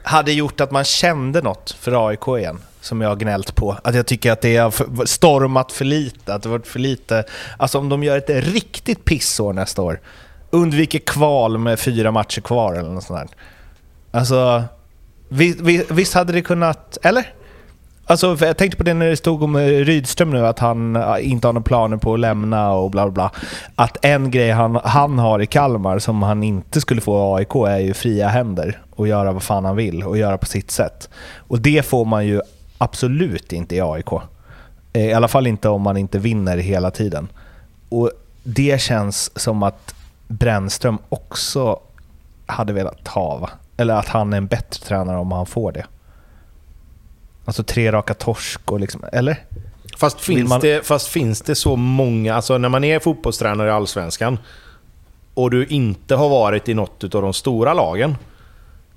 hade gjort att man kände något för AIK igen, som jag har gnällt på. Att jag tycker att det har stormat för lite, att det varit för lite... Alltså om de gör ett riktigt pissår nästa år, undviker kval med fyra matcher kvar eller något sånt där. Alltså, vi, vi, visst hade det kunnat... Eller? Alltså, jag tänkte på det när det stod om eh, Rydström nu, att han eh, inte har några planer på att lämna och bla bla bla. Att en grej han, han har i Kalmar som han inte skulle få i AIK är ju fria händer och göra vad fan han vill och göra på sitt sätt. Och det får man ju absolut inte i AIK. Eh, I alla fall inte om man inte vinner hela tiden. Och det känns som att Brännström också hade velat ha, va? Eller att han är en bättre tränare om han får det. Alltså tre raka torsk och liksom, eller?
Fast finns,
man-
det, fast finns det så många, alltså när man är fotbollstränare i Allsvenskan och du inte har varit i något av de stora lagen.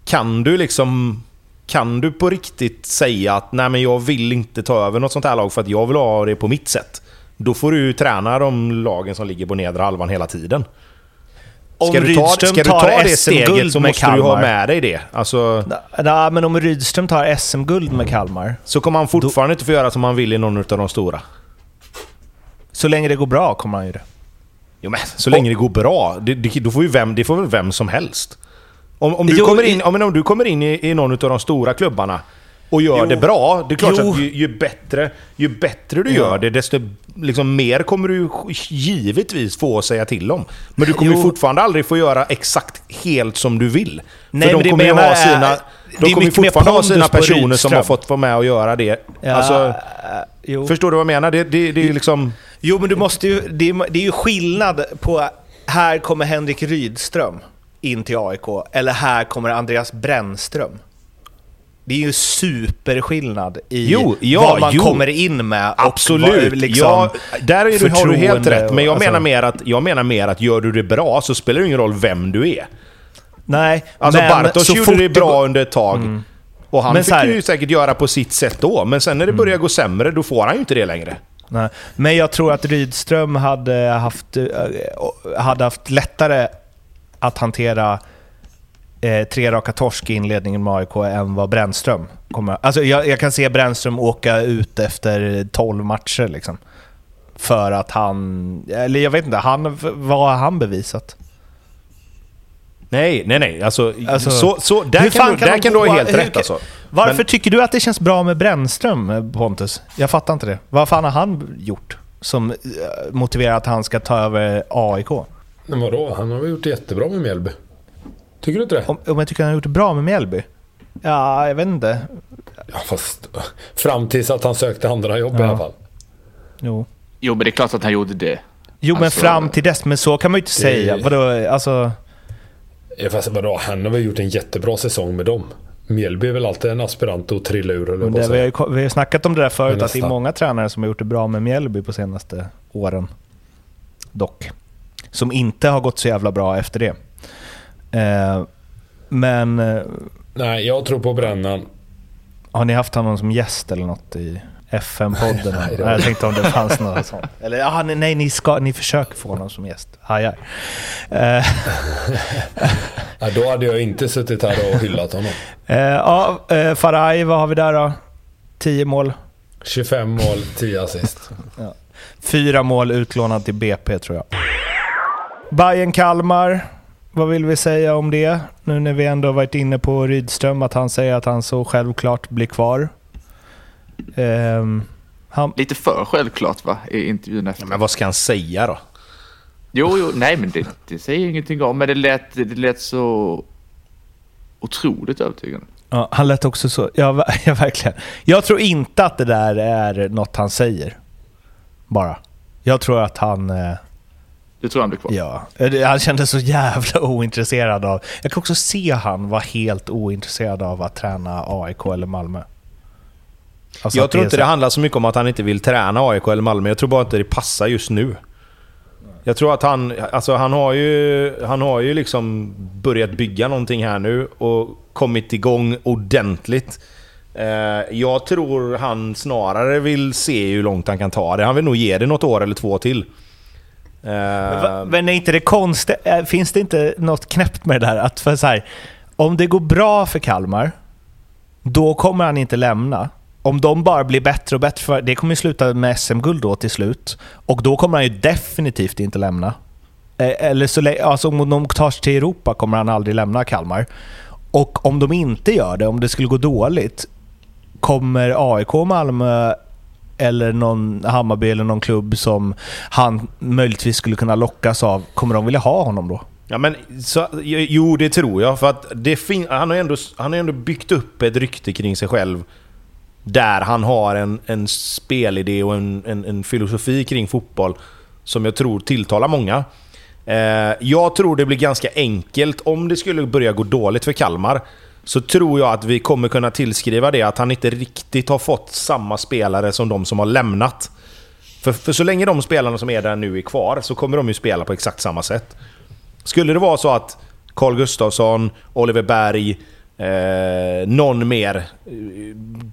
Kan du liksom... Kan du på riktigt säga att nej men jag vill inte ta över något sånt här lag för att jag vill ha det på mitt sätt? Då får du ju träna de lagen som ligger på nedre halvan hela tiden.
Om
Ska du ta,
Rydström
ska du
tar
ta det
SM-guld
steget så
med
måste du ha
Kalmar.
med dig det. Alltså,
Nej, men om Rydström tar SM-guld med Kalmar,
så kommer han fortfarande inte få göra som han vill i någon av de stora.
så länge det går bra kommer han ju det.
Jo men så länge det går bra, det, det, då får ju vem, det får väl vem som helst. Om, om, du,
Jo,
kommer
i-
in, ja, men om du kommer in i, i någon av de stora klubbarna och gör
Jo.
det bra, det är klart
Jo.
att ju, ju, bättre, ju bättre du gör det, desto liksom, mer kommer du givetvis få säga till om. Men du kommer
Jo.
fortfarande aldrig få göra exakt helt som du vill.
Nej,
För de kommer ju ha sina...
det
De kommer fortfarande ha sina personer som har fått vara med och göra det.
Ja,
Alltså,
äh, jo.
förstår du vad jag menar? Det, det, det är liksom...
jo, men du måste ju, det, är, det är ju skillnad på här kommer Henrik Rydström in till AIK, eller här kommer Andreas Brännström. Det är ju superskillnad i
Jo, ja,
vad man
jo.
kommer in med.
Absolut.
vad, liksom,
ja, där är du, har du helt rätt. Men jag,
och-
menar
alltså-
mer att, jag menar mer att gör du det bra så spelar det ingen roll vem du är.
Nej,
Alltså
men
Bartosz
så
gjorde det bra under ett tag. Och han
Men
fick
här-
ju säkert göra på sitt sätt då. Men sen när det börjar gå sämre, då får han ju inte det längre.
Nej. Men jag tror att Rydström hade haft, eh, hade haft lättare att hantera eh, tre raka torsk i inledningen med AIK än vad Brännström kommer... Alltså jag, jag kan se Brännström åka ut efter 12 matcher liksom. För att han... Eller jag vet inte, han, vad har han bevisat?
Nej, nej, nej. Alltså,
Alltså,
så, så, där
hur
kan, du, där kan du ha helt
hur
rätt alltså.
Varför
Men-
tycker du att det känns bra med Brännström, Pontus? Jag fattar inte det. Vad fan har han gjort som eh, motiverar att han ska ta över AIK?
Men vadå? Han har väl gjort jättebra med Mjällby. Tycker du inte det?
Om, om jag tycker han har gjort det bra med Mjällby? Ja, jag vet inte.
Ja, fast fram tills att han sökte andra jobb i
Ja.
alla fall.
Jo.
Jo, men det är klart att han gjorde det.
Jo, men
Alltså-
fram till dess. Men så kan man ju inte säga. Vadå, alltså...
Ja, fast vadå, han har väl gjort en jättebra säsong med dem. Mjällby är väl alltid en aspirant att trilla ur, eller
Men
vad
det, vi, har ju, vi har snackat om det där förut,
Men
att det är många tränare som har gjort det bra med Mjällby på senaste åren. Dock. Som inte har gått så jävla bra efter det. Eh, men eh,
Nej, jag tror på Brännan.
har ni haft honom som gäst eller något i FM-podden?
Nej,
Nej, jag tänkte om det fanns något sånt. Eller ja, nej, nej ni, ska, ni försöker få honom som gäst. Aj, aj. Eh,
Ja, då hade jag inte suttit här och hyllat honom.
eh, ja, eh, Faraj, vad har vi där då? 10 mål.
25 mål, 10 assist.
Fyra mål utlånad till BP tror jag. Bayern kalmar vad vill vi säga om det? Nu när vi ändå varit inne på Rydström, att han säger att han så självklart blir kvar. Ehm, han,
Lite för självklart va, i intervjun efter.
Men vad ska han säga då?
Jo, jo, nej men det, det säger ingenting om, men det lät, det lät så otroligt övertygande.
ja, han lät också så... Ja, ja, verkligen. Jag tror inte att det där är något han säger. Bara. Jag tror att han... Eh,
Du tror han blir kvar?
Ja, det- han kändes så jävla ointresserad av... Jag kan också se han vara helt ointresserad av att träna AIK eller Malmö. Alltså
jag tror inte det handlar så mycket om att han inte vill träna AIK eller Malmö. Jag tror bara inte det passar just nu. Jag tror att han, alltså han har ju, han har ju liksom börjat bygga någonting här nu och kommit igång ordentligt. Eh, jag tror han snarare vill se hur långt han kan ta det. Han vill nog ge det något år eller två till. Eh,
Men va- Men är inte det konstigt? äh, Finns det inte något knäppt med det där? Att för så här, om det går bra för Kalmar, då kommer han inte lämna. Om de bara blir bättre och bättre, för det kommer ju sluta med SM-guld då till slut. Och då kommer han ju definitivt inte lämna. Eh, Eller så, alltså om de tar sig till Europa kommer han aldrig lämna Kalmar. Och om de inte gör det, om det skulle gå dåligt, kommer AIK och Malmö eller någon Hammarby eller någon klubb som han möjligtvis skulle kunna lockas av, kommer de vilja ha honom då?
Ja, men, så, jo, det tror jag. För att det fin- han, har ändå, han har ändå byggt upp ett rykte kring sig själv. Där han har en, en spelidé och en, en, en filosofi kring fotboll som jag tror tilltalar många. Eh, jag tror det blir ganska enkelt. Om det skulle börja gå dåligt för Kalmar så tror jag att vi kommer kunna tillskriva det att han inte riktigt har fått samma spelare som de som har lämnat. För, för så länge de spelarna som är där nu är kvar så kommer de ju spela på exakt samma sätt. Skulle det vara så att Carl Gustafsson, Oliver Berg, eh, någon mer, eh,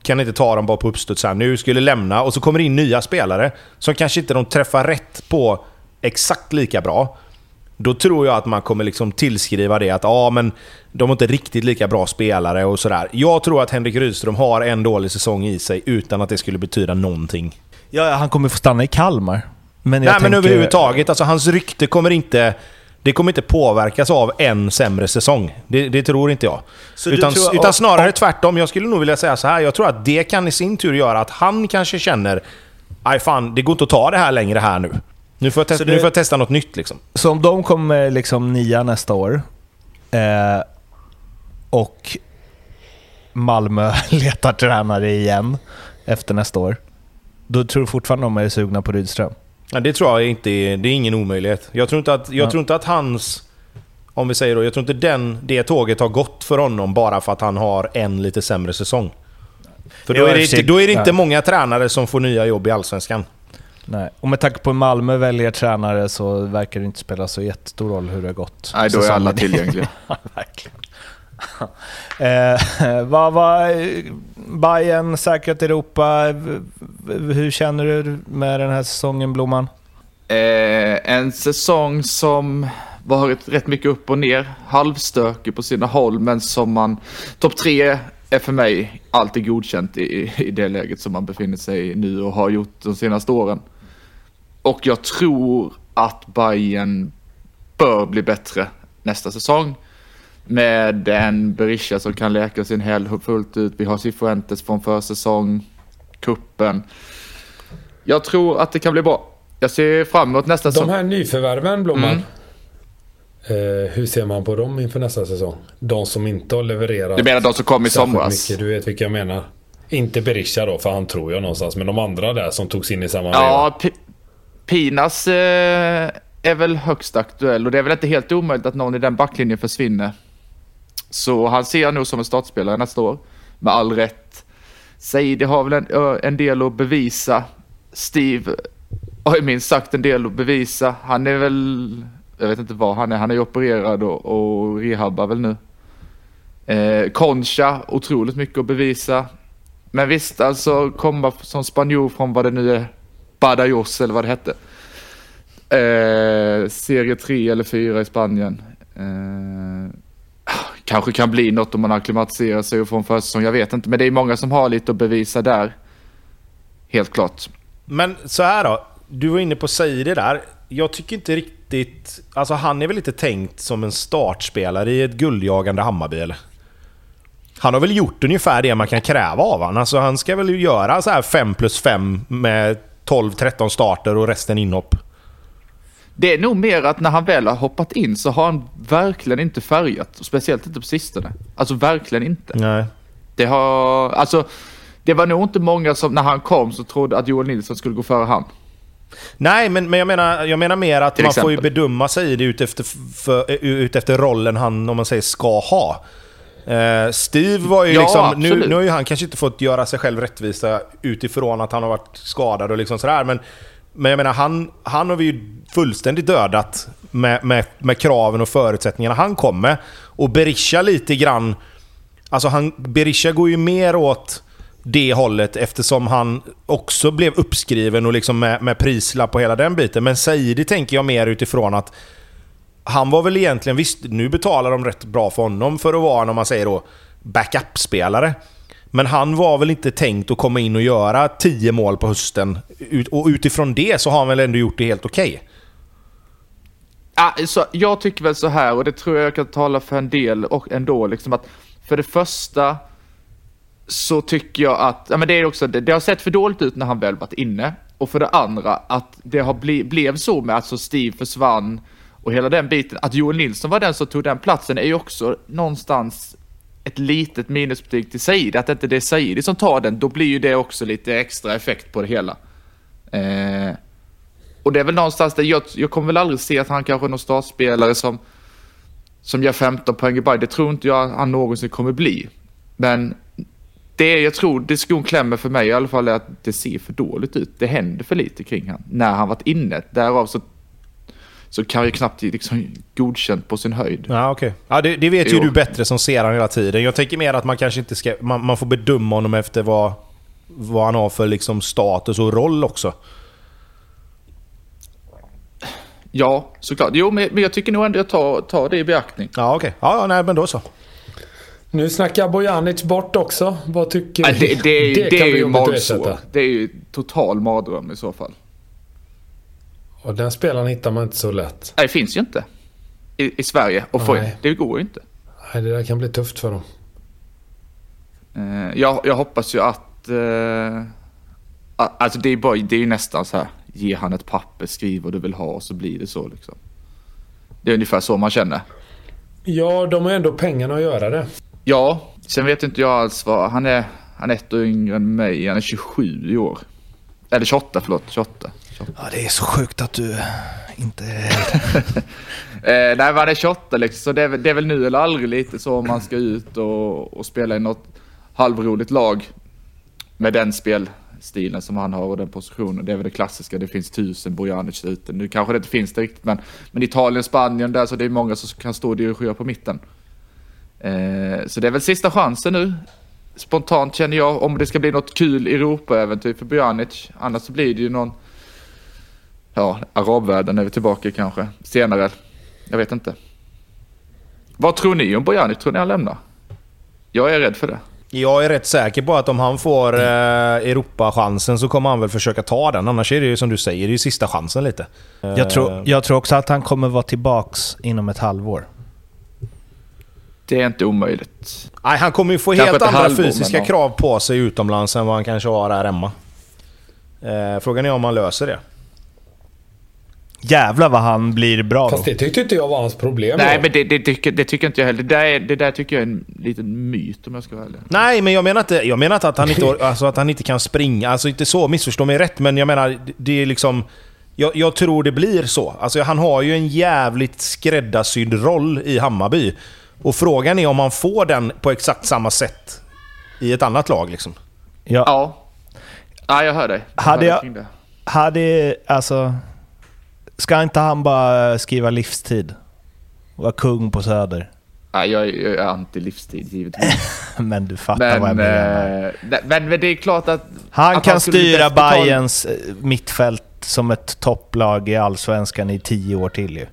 kan inte ta dem bara på uppstuds här nu, skulle lämna och så kommer det in nya spelare som kanske inte de träffar rätt på exakt lika bra. Då tror jag att man kommer liksom tillskriva det att ja, men de är inte riktigt lika bra spelare och sådär. Jag tror att Henrik Rydström har en dålig säsong i sig utan att det skulle betyda någonting.
Ja, han kommer få stanna i Kalmar. Men
Nej men
tänker-
överhuvudtaget, alltså hans rykte kommer inte... Det kommer inte påverkas av en sämre säsong. Det, det tror inte jag.
Så
Utan,
tror-
utan
och-
snarare
och-
tvärtom. Jag skulle nog vilja säga så här. Jag tror att det kan i sin tur göra att han kanske känner Aj fan, det går inte att ta det här längre här nu. Nu får jag, testa,
det-
nu får jag testa något nytt liksom.
Så om de kommer liksom nia nästa år eh, och Malmö letar tränare igen efter nästa år, då tror du fortfarande de är sugna på Rydström?
Ja, det tror jag inte är, det är ingen omöjlighet. Jag tror inte att, jag
Ja.
tror inte att hans... Om vi säger då, jag tror inte den, det tåget har gått för honom bara för att han har en lite sämre säsong. För då är det, inte, då är det inte många tränare som får nya jobb i Allsvenskan.
Nej. Och med tanke på hur Malmö väljer tränare så verkar det inte spela så jättestor roll hur det har gått.
Nej, då är alla tillgängliga.
Verkligen. eh, vad var Bayern säkert Europa? Hur känner du med den här säsongen, Blomman?
Eh, en säsong som varit rätt mycket upp och ner, halvstökig på sina håll, men som man... Topp tre är för mig alltid godkänt i, i det läget som man befinner sig i nu och har gjort de senaste åren. Och jag tror att Bayern bör bli bättre nästa säsong. Med en Berisha som kan läka sin häl fullt ut. Vi har Cifuentes från försäsong, kuppen. Jag tror att det kan bli bra. Jag ser fram emot nästa
De
säsong.
här nyförvärven, Blomman.
Mm.
Eh, hur ser man på dem inför nästa säsong? De som inte har levererat
Du menar de som kom i somras?
Mycket, du vet vilka jag menar. Inte Berisha då, för han tror jag någonstans. Men de andra där som togs in i samma
Ja, Pinas eh, är väl högst aktuell och det är väl inte helt omöjligt att någon i den backlinjen försvinner. Så han ser jag nog som en startspelare nästa år. Med all rätt. Saidi har väl en, en del att bevisa. Steve har ju minst sagt en del att bevisa. Han är väl, jag vet inte vad han är, han är ju opererad och, och rehabbar väl nu. Eh, Concha, otroligt mycket att bevisa. Men visst, alltså komma som spanjor från vad det nu är, Badajoz eller vad det hette. Eh, serie 3 eller 4 i Spanien. Eh, kanske kan bli något om man akklimatiserar sig och får en försäsong, jag vet inte. Men det är många som har lite att bevisa där. Helt klart.
Men så här då. Du var inne på Saidi där. Jag tycker inte riktigt... Alltså han är väl inte tänkt som en startspelare i ett guldjagande Hammarby eller? Han har väl gjort ungefär det man kan kräva av honom. Alltså han ska väl göra så här 5 plus 5 med 12-13 starter och resten inhopp.
Det är nog mer att när han väl har hoppat in så har han verkligen inte färgat. Speciellt inte på sistone. Alltså verkligen inte.
Nej.
Det har, alltså, det var nog inte många som när han kom så trodde att Joel Nilsson skulle gå före han.
Nej, men, men jag, menar, jag menar mer att
Till
man får ju
exempel.
bedöma sig det utefter, för, utefter rollen han, om man säger, ska ha. Eh, Steve var ju
Ja,
liksom... Nu, nu har ju han kanske inte fått göra sig själv rättvisa utifrån att han har varit skadad och liksom sådär, men... Men jag menar, han, han har vi ju fullständigt dödat med, med, med kraven och förutsättningarna han kom med. Och Berisha lite grann... Alltså han, Berisha går ju mer åt det hållet eftersom han också blev uppskriven och liksom med, med prislapp på hela den biten. Men Saidi tänker jag mer utifrån att han var väl egentligen, visst nu betalar de rätt bra för honom för att vara en, om man säger då, backup-spelare. Men han var väl inte tänkt att komma in och göra 10 mål på hösten. Och utifrån det så har han väl ändå gjort det helt okej.
Okay. Alltså, jag tycker väl så här, och det tror jag jag kan tala för en del och ändå, liksom att för det första så tycker jag att, ja men det är också, det, det har sett för dåligt ut när han väl varit inne. Och för det andra att det har bli, blev så med att så Steve försvann och hela den biten, att Joel Nilsson var den som tog den platsen är ju också någonstans ett litet minusbetyg till Saidi. Att inte det är Saidi som tar den, då blir ju det också lite extra effekt på det hela. Eh, och det är väl någonstans där jag, jag kommer väl aldrig se att han kanske är någon startspelare som, som gör 15 poäng i Bayern. Det tror inte jag han någonsin kommer bli. Men det jag tror det skon klämmer för mig i alla fall är att det ser för dåligt ut. Det händer för lite kring han när han varit inne. Därav så, så kan jag knappt liksom godkänt på sin höjd.
Ja, okej. Ja, det, det vet ju
Jo.
du bättre som ser han hela tiden. Jag tänker mer att man kanske inte ska... Man, man får bedöma honom efter vad, vad han har för liksom status och roll också.
Ja, såklart. Jo, men, men jag tycker nog ändå jag tar, tar det i beaktning.
Ja, okej. Ja, ja, nej, men då så.
Nu snackar Bojanic bort också. Vad tycker
Nej, det, det, är- det,
kan
är ju
att
magsår. Det är ju total mardröm i så fall.
Och den spelaren hittar man inte så lätt.
Nej, det finns ju inte. I, i Sverige. Och få,
Nej.
det går ju inte.
Nej, det där kan bli tufft för dem.
Eh, jag, jag hoppas ju att... A- alltså det är, bara, det är ju nästan så här. Ge han ett papper, skriv vad du vill ha och så blir det så liksom. Det är ungefär så man känner.
Ja, de har ändå pengarna att göra det.
Ja, sen vet inte jag alls vad... Han är, han är ett år yngre än mig. Han är 27 i år. Eller 28, förlåt. 28. 28.
Ja, det är så sjukt att du inte...
Eh, nej, men han är 28 liksom, så det är, väl- det är väl nu eller aldrig lite så om man ska ut och, och spela i något halvroligt lag med den spelstilen som han har och den positionen. Det är väl det klassiska, det finns tusen Bojanic ute. Nu kanske det inte finns det riktigt, men, men Italien, Spanien där så det är många som kan stå och dirigera på mitten. Eh, så det är väl sista chansen nu. Spontant känner jag, om det ska bli något kul Europa-äventyr för Bojanic. Annars så blir det ju någon, ja, arabvärlden är vi tillbaka kanske, senare. Jag vet inte. Vad tror ni om Bojanic? Tror ni han lämnar? Jag är rädd för det.
Jag är rätt säker på att om han får eh, Europachansen så kommer han väl försöka ta den. Annars är det ju som du säger, det är ju sista chansen lite.
Jag tror, jag tror också att han kommer vara tillbaks inom ett halvår.
Det är inte omöjligt.
Nej, han kommer ju få
Kanske
helt andra
halvår,
fysiska
men
krav på sig utomlands än vad han kanske har här hemma. Eh, frågan är om han löser det.
Jävlar vad han blir bra
Fast
då.
det tyckte inte jag var hans problem.
Nej,
då.
men det, det, tycker, det tycker inte jag heller. Det där, är- det där tycker jag är en liten myt om jag ska vara ärlig.
Nej, men jag menar inte, jag menar inte att, han inte, alltså att han inte kan springa. Alltså inte så, missförstå mig rätt. Men jag menar, det är liksom... Jag, jag tror det blir så. Alltså han har ju en jävligt skräddarsydd roll i Hammarby. Och frågan är om han får den på exakt samma sätt i ett annat lag. Liksom.
Ja,
Ja. Ja, jag hör dig. Jag
Hade
hör
jag-
det.
hade, alltså... Ska inte han bara skriva livstid? Vara kung på Söder?
Ja, jag, är- jag är anti-livstid, givetvis.
Men du fattar vad jag
Men,
menar.
eh, nej, men, men det är klart att...
Han
att
kan
bli
styra Bayerns eh, mittfält som ett topplag i Allsvenskan i tio år till ju.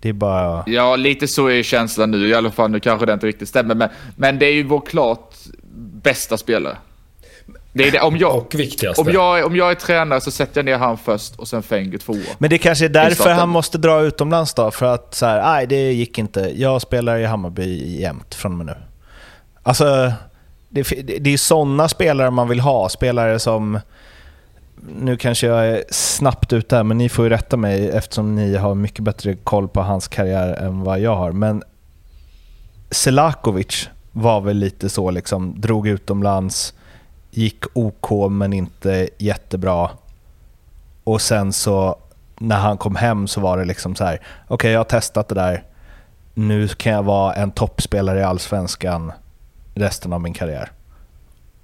Det är bara...
Ja, lite så är känslan nu i alla fall. Nu kanske det inte riktigt stämmer, men, men det är ju vår klart bästa spelare. Det är det. Om, jag,
Och viktigaste.
om, jag, om jag är tränare så sätter jag ner han först och sen Fenger tvåa.
Men det kanske är därför han måste dra utomlands då, för att så här, nej det gick inte. Jag spelar i Hammarby jämt från och med nu. Alltså, det, det är sådana spelare man vill ha. Spelare som... Nu kanske jag är snabbt ute här, men ni får ju rätta mig eftersom ni har mycket bättre koll på hans karriär än vad jag har. Men Selakovic var väl lite så, liksom, drog utomlands, gick OK men inte jättebra. Och sen så när han kom hem så var det liksom så här, okej jag har testat det där, nu kan jag vara en toppspelare i Allsvenskan resten av min karriär.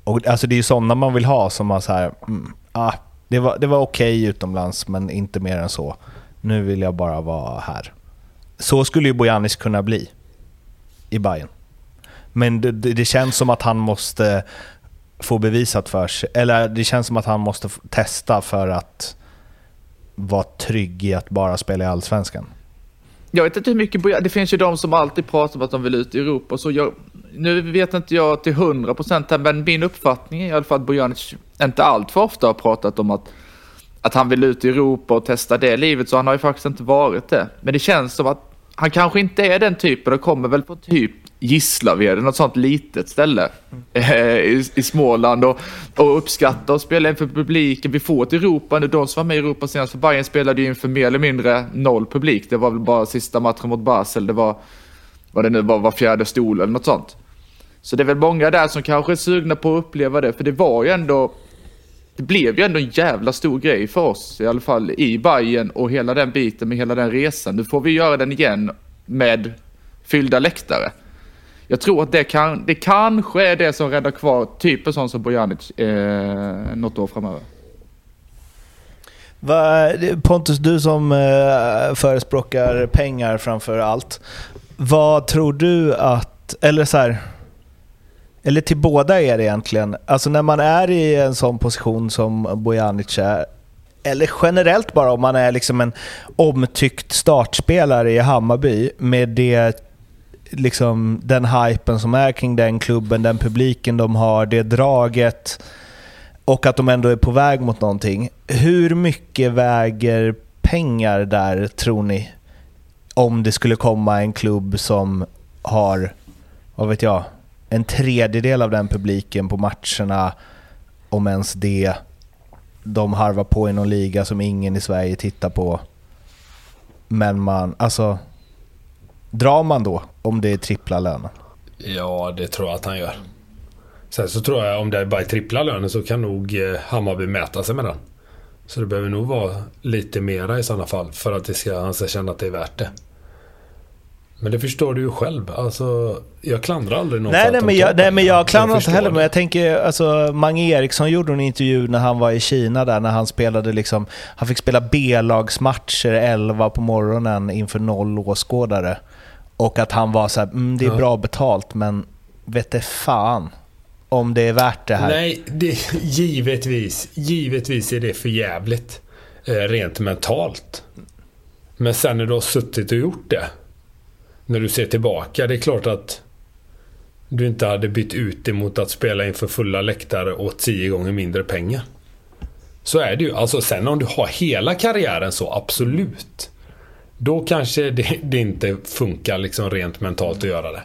Och alltså det är ju sådana man vill ha som man så här, mm, ah, det var, det var okej utomlands men inte mer än så. Nu vill jag bara vara här. Så skulle ju Bojanic kunna bli i Bayern. Men det, det, det känns som att han måste få bevisat för sig, eller det känns som att han måste testa för att vara trygg i att bara spela i Allsvenskan.
Jag vet inte hur mycket, Bojan- det finns ju de som alltid pratar om att de vill ut i Europa. Så jag, nu vet inte jag till 100 procent, men min uppfattning är i alla fall att Bojanic inte alltför ofta har pratat om att, att han vill ut i Europa och testa det livet. Så han har ju faktiskt inte varit det. Men det känns som att han kanske inte är den typen och kommer väl på typ Gislaved, något sånt litet ställe eh, i, i Småland och, och uppskatta och spela inför publiken. Vi får ett Europa nu, de som var med i Europa senast för Bayern spelade ju inför mer eller mindre noll publik. Det var väl bara sista matchen mot Basel, det var vad det nu var, var fjärde stol eller något sånt. Så det är väl många där som kanske är sugna på att uppleva det, för det var ju ändå det blev ju ändå en jävla stor grej för oss, i alla fall i Bayern och hela den biten med hela den resan. Nu får vi göra den igen med fyllda läktare. Jag tror att det, kan, det kanske är det som räddar kvar typ en sån som Bojanic eh, något år framöver.
Va, Pontus, du som eh, förespråkar pengar framför allt. Vad tror du att, eller så här, eller till båda er egentligen, alltså när man är i en sån position som Bojanic är, eller generellt bara om man är liksom en omtyckt startspelare i Hammarby med det liksom den hypen som är kring den klubben, den publiken de har, det draget och att de ändå är på väg mot någonting. Hur mycket väger pengar där, tror ni? Om det skulle komma en klubb som har, vad vet jag, en tredjedel av den publiken på matcherna, om ens det. De harvar på i någon liga som ingen i Sverige tittar på. Men man, alltså, drar man då om det är trippla lönen?
Ja, det tror jag att han gör. Sen så tror jag om det bara är trippla lönen så kan nog eh, Hammarby mäta sig med den. Så det behöver nog vara lite mera i sådana fall för att ska, han ska känna att det är värt det. Men det förstår du ju själv. Alltså, jag klandrar aldrig någon för
Nej,
att
nej,
de
men jag, nej, men jag klandrar inte heller, men jag tänker, alltså Mange Eriksson gjorde en intervju när han var i Kina där, när han spelade liksom, han fick spela B-lagsmatcher 11 på morgonen inför noll åskådare. Och att han var så här, mm, det är bra betalt, men vet det fan om det är värt det här.
Nej, det, givetvis. Givetvis är det för jävligt. Eh, rent mentalt. Men sen när du har suttit och gjort det. När du ser tillbaka. Det är klart att du inte hade bytt ut det mot att spela inför fulla läktare och tio gånger mindre pengar. Så är det ju. Alltså sen om du har hela karriären så, absolut. Då kanske det, det inte funkar liksom rent mentalt att göra det.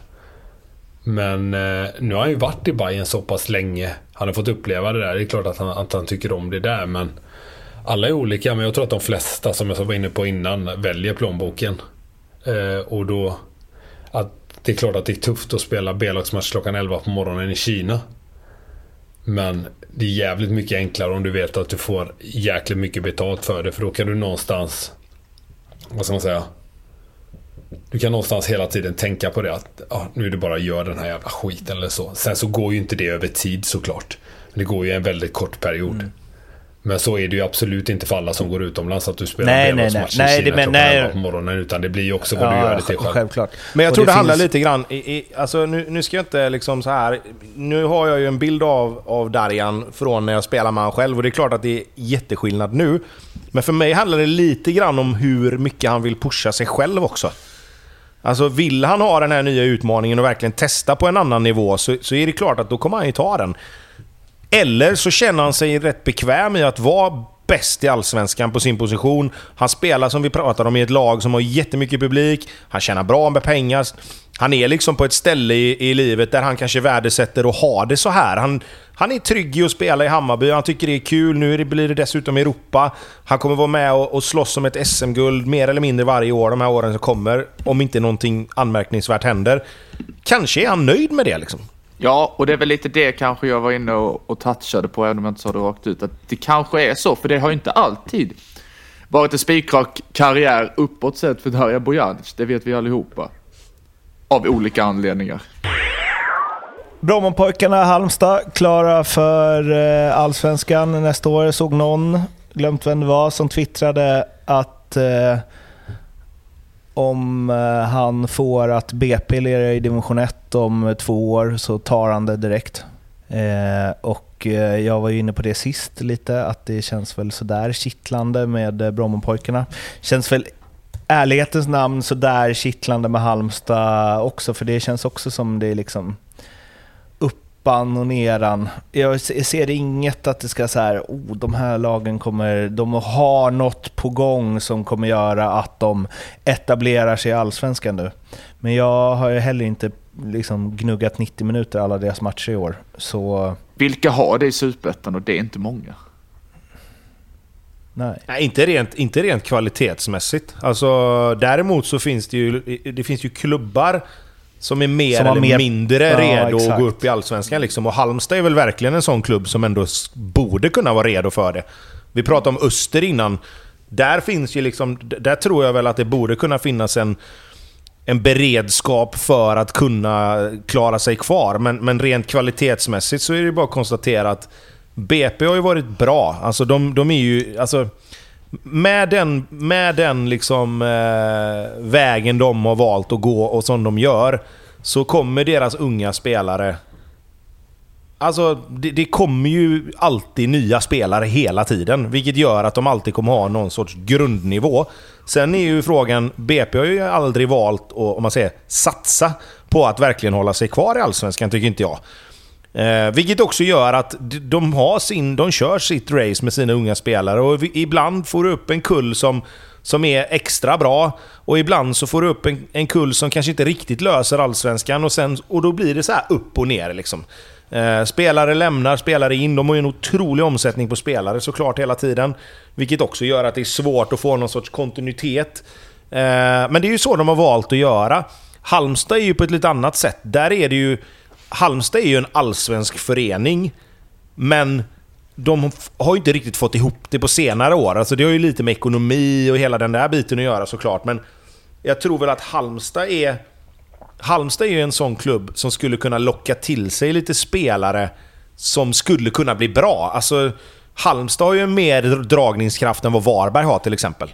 Men eh, nu har han ju varit i Bayern så pass länge. Han har fått uppleva det där. Det är klart att han, att han tycker om det där men... Alla är olika, men jag tror att de flesta, som jag var inne på innan, väljer plånboken. Eh, och då... Att det är klart att det är tufft att spela B-lagsmatch klockan 11 på morgonen i Kina. Men det är jävligt mycket enklare om du vet att du får jäkligt mycket betalt för det. För då kan du någonstans... Vad ska man säga? Du kan någonstans hela tiden tänka på det att ah, nu är det bara att göra den här jävla skiten eller så. Sen så går ju inte det över tid såklart. Men det går ju en väldigt kort period. Mm. Men så är det ju absolut inte för alla som går utomlands att du spelar nej, nej, nej. nej, i Kina nej. på morgonen. Utan det blir ju också vad ja, du gör det till själv.
Självklart.
Men jag och tror det, det handlar lite grann i, i, alltså nu, nu ska jag inte liksom så här. Nu har jag ju en bild av, av Darjan från när jag spelar med honom själv och det är klart att det är jätteskillnad nu. Men för mig handlar det lite grann om hur mycket han vill pusha sig själv också. Alltså vill han ha den här nya utmaningen och verkligen testa på en annan nivå så, så är det klart att då kommer han ju ta den. Eller så känner han sig rätt bekväm i att vara bäst i Allsvenskan på sin position. Han spelar som vi pratade om i ett lag som har jättemycket publik. Han tjänar bra med pengar. Han är liksom på ett ställe i, i livet där han kanske värdesätter att ha det så här. Han, han är trygg i att spela i Hammarby, han tycker det är kul. Nu blir det dessutom Europa. Han kommer vara med och, och slåss om ett SM-guld mer eller mindre varje år de här åren som kommer. Om inte någonting anmärkningsvärt händer. Kanske är han nöjd med det liksom.
Ja, och det är väl lite det kanske jag var inne och, och touchade på, även om jag inte sa det rakt ut. Att det kanske är så, för det har ju inte alltid varit en spikrak karriär uppåt sett för Darja Bojanic. Det vet vi allihopa. Av olika anledningar.
Brommapojkarna Halmstad klara för eh, Allsvenskan nästa år. Jag såg någon, glömt vem det var, som twittrade att eh, om eh, han får att BP lirar i division 1 om två år så tar han det direkt. Eh, och eh, jag var ju inne på det sist lite, att det känns väl sådär kittlande med eh, Brommapojkarna. Känns väl ärlighetens namn sådär kittlande med Halmstad också, för det känns också som det är liksom uppan och neran. Jag ser inget att det ska så här, oh, de här lagen kommer, de har något på gång som kommer göra att de etablerar sig i Allsvenskan nu. Men jag har ju heller inte liksom gnuggat 90 minuter alla deras matcher i år. Så...
Vilka har det i Superettan och det är inte många?
Nej.
Nej, inte, rent, inte rent kvalitetsmässigt. Alltså, däremot så finns det ju, det finns ju klubbar som är mer som eller mer... mindre ja, redo exakt. att gå upp i Allsvenskan. Liksom. Och Halmstad är väl verkligen en sån klubb som ändå borde kunna vara redo för det. Vi pratade om Öster innan. Där finns ju liksom... Där tror jag väl att det borde kunna finnas en, en beredskap för att kunna klara sig kvar. Men, men rent kvalitetsmässigt så är det bara att konstatera att BP har ju varit bra. Alltså de, de är ju... Alltså, med den, med den liksom, eh, vägen de har valt att gå och som de gör, så kommer deras unga spelare... Alltså, det, det, kommer ju alltid nya spelare hela tiden, vilket gör att de alltid kommer ha någon sorts grundnivå. Sen är ju frågan, BP har ju aldrig valt att, om man säger, satsa på att verkligen hålla sig kvar i Allsvenskan, tycker inte jag. Eh, vilket också gör att de, har sin, de kör sitt race med sina unga spelare och ibland får du upp en kull som, som är extra bra och ibland så får du upp en, en kull som kanske inte riktigt löser allsvenskan och, sen, och då blir det så upp och ner. Liksom. Eh, spelare lämnar, spelare in. De har ju en otrolig omsättning på spelare såklart hela tiden. Vilket också gör att det är svårt att få någon sorts kontinuitet. Eh, men det är ju så de har valt att göra. Halmstad är ju på ett lite annat sätt. Där är det ju Halmstad är ju en allsvensk förening, men de har ju inte riktigt fått ihop det på senare år. Alltså det har ju lite med ekonomi och hela den där biten att göra såklart, men jag tror väl att Halmstad är... Halmstad är ju en sån klubb som skulle kunna locka till sig lite spelare som skulle kunna bli bra. Alltså, Halmstad har ju mer dragningskraft än vad Varberg har till exempel.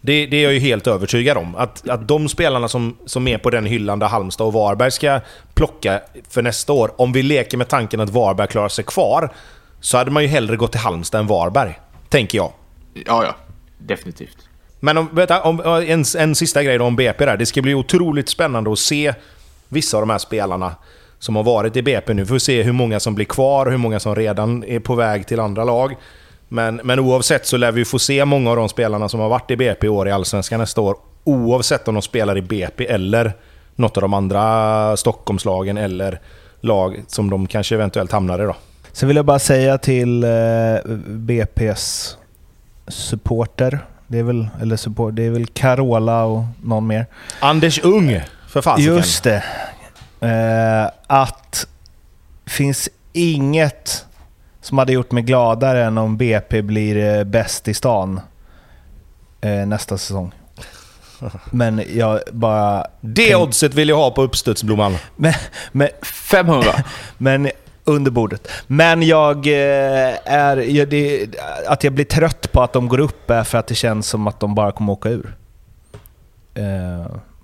Det, det, är jag ju helt övertygad om. Att, att de spelarna som, som är på den hyllan där Halmstad och Varberg ska plocka för nästa år, om vi leker med tanken att Varberg klarar sig kvar, så hade man ju hellre gått till Halmstad än Varberg. Tänker jag.
Ja, ja. Definitivt.
Men om, du, om, en, en sista grej då om BP där. Det ska bli otroligt spännande att se vissa av de här spelarna som har varit i BP nu. Vi får se hur många som blir kvar och hur många som redan är på väg till andra lag. Men, men oavsett så lär vi få se många av de spelarna som har varit i BP i år i Allsvenskan nästa år. Oavsett om de spelar i BP eller något av de andra Stockholmslagen eller lag som de kanske eventuellt hamnar i då.
Sen vill jag bara säga till eh, BP's supporter. Det är väl, eller support, det är väl Carola och någon mer.
Anders Ung, för fasiken.
Just det. Eh, att finns inget som hade gjort mig gladare än om BP blir eh, bäst i stan eh, nästa säsong. Men jag bara...
Det oddset vill jag ha på uppstudsblomman.
Men, men,
500.
men under bordet. Men jag eh, är... Jag, det, att jag blir trött på att de går upp är för att det känns som att de bara kommer åka ur.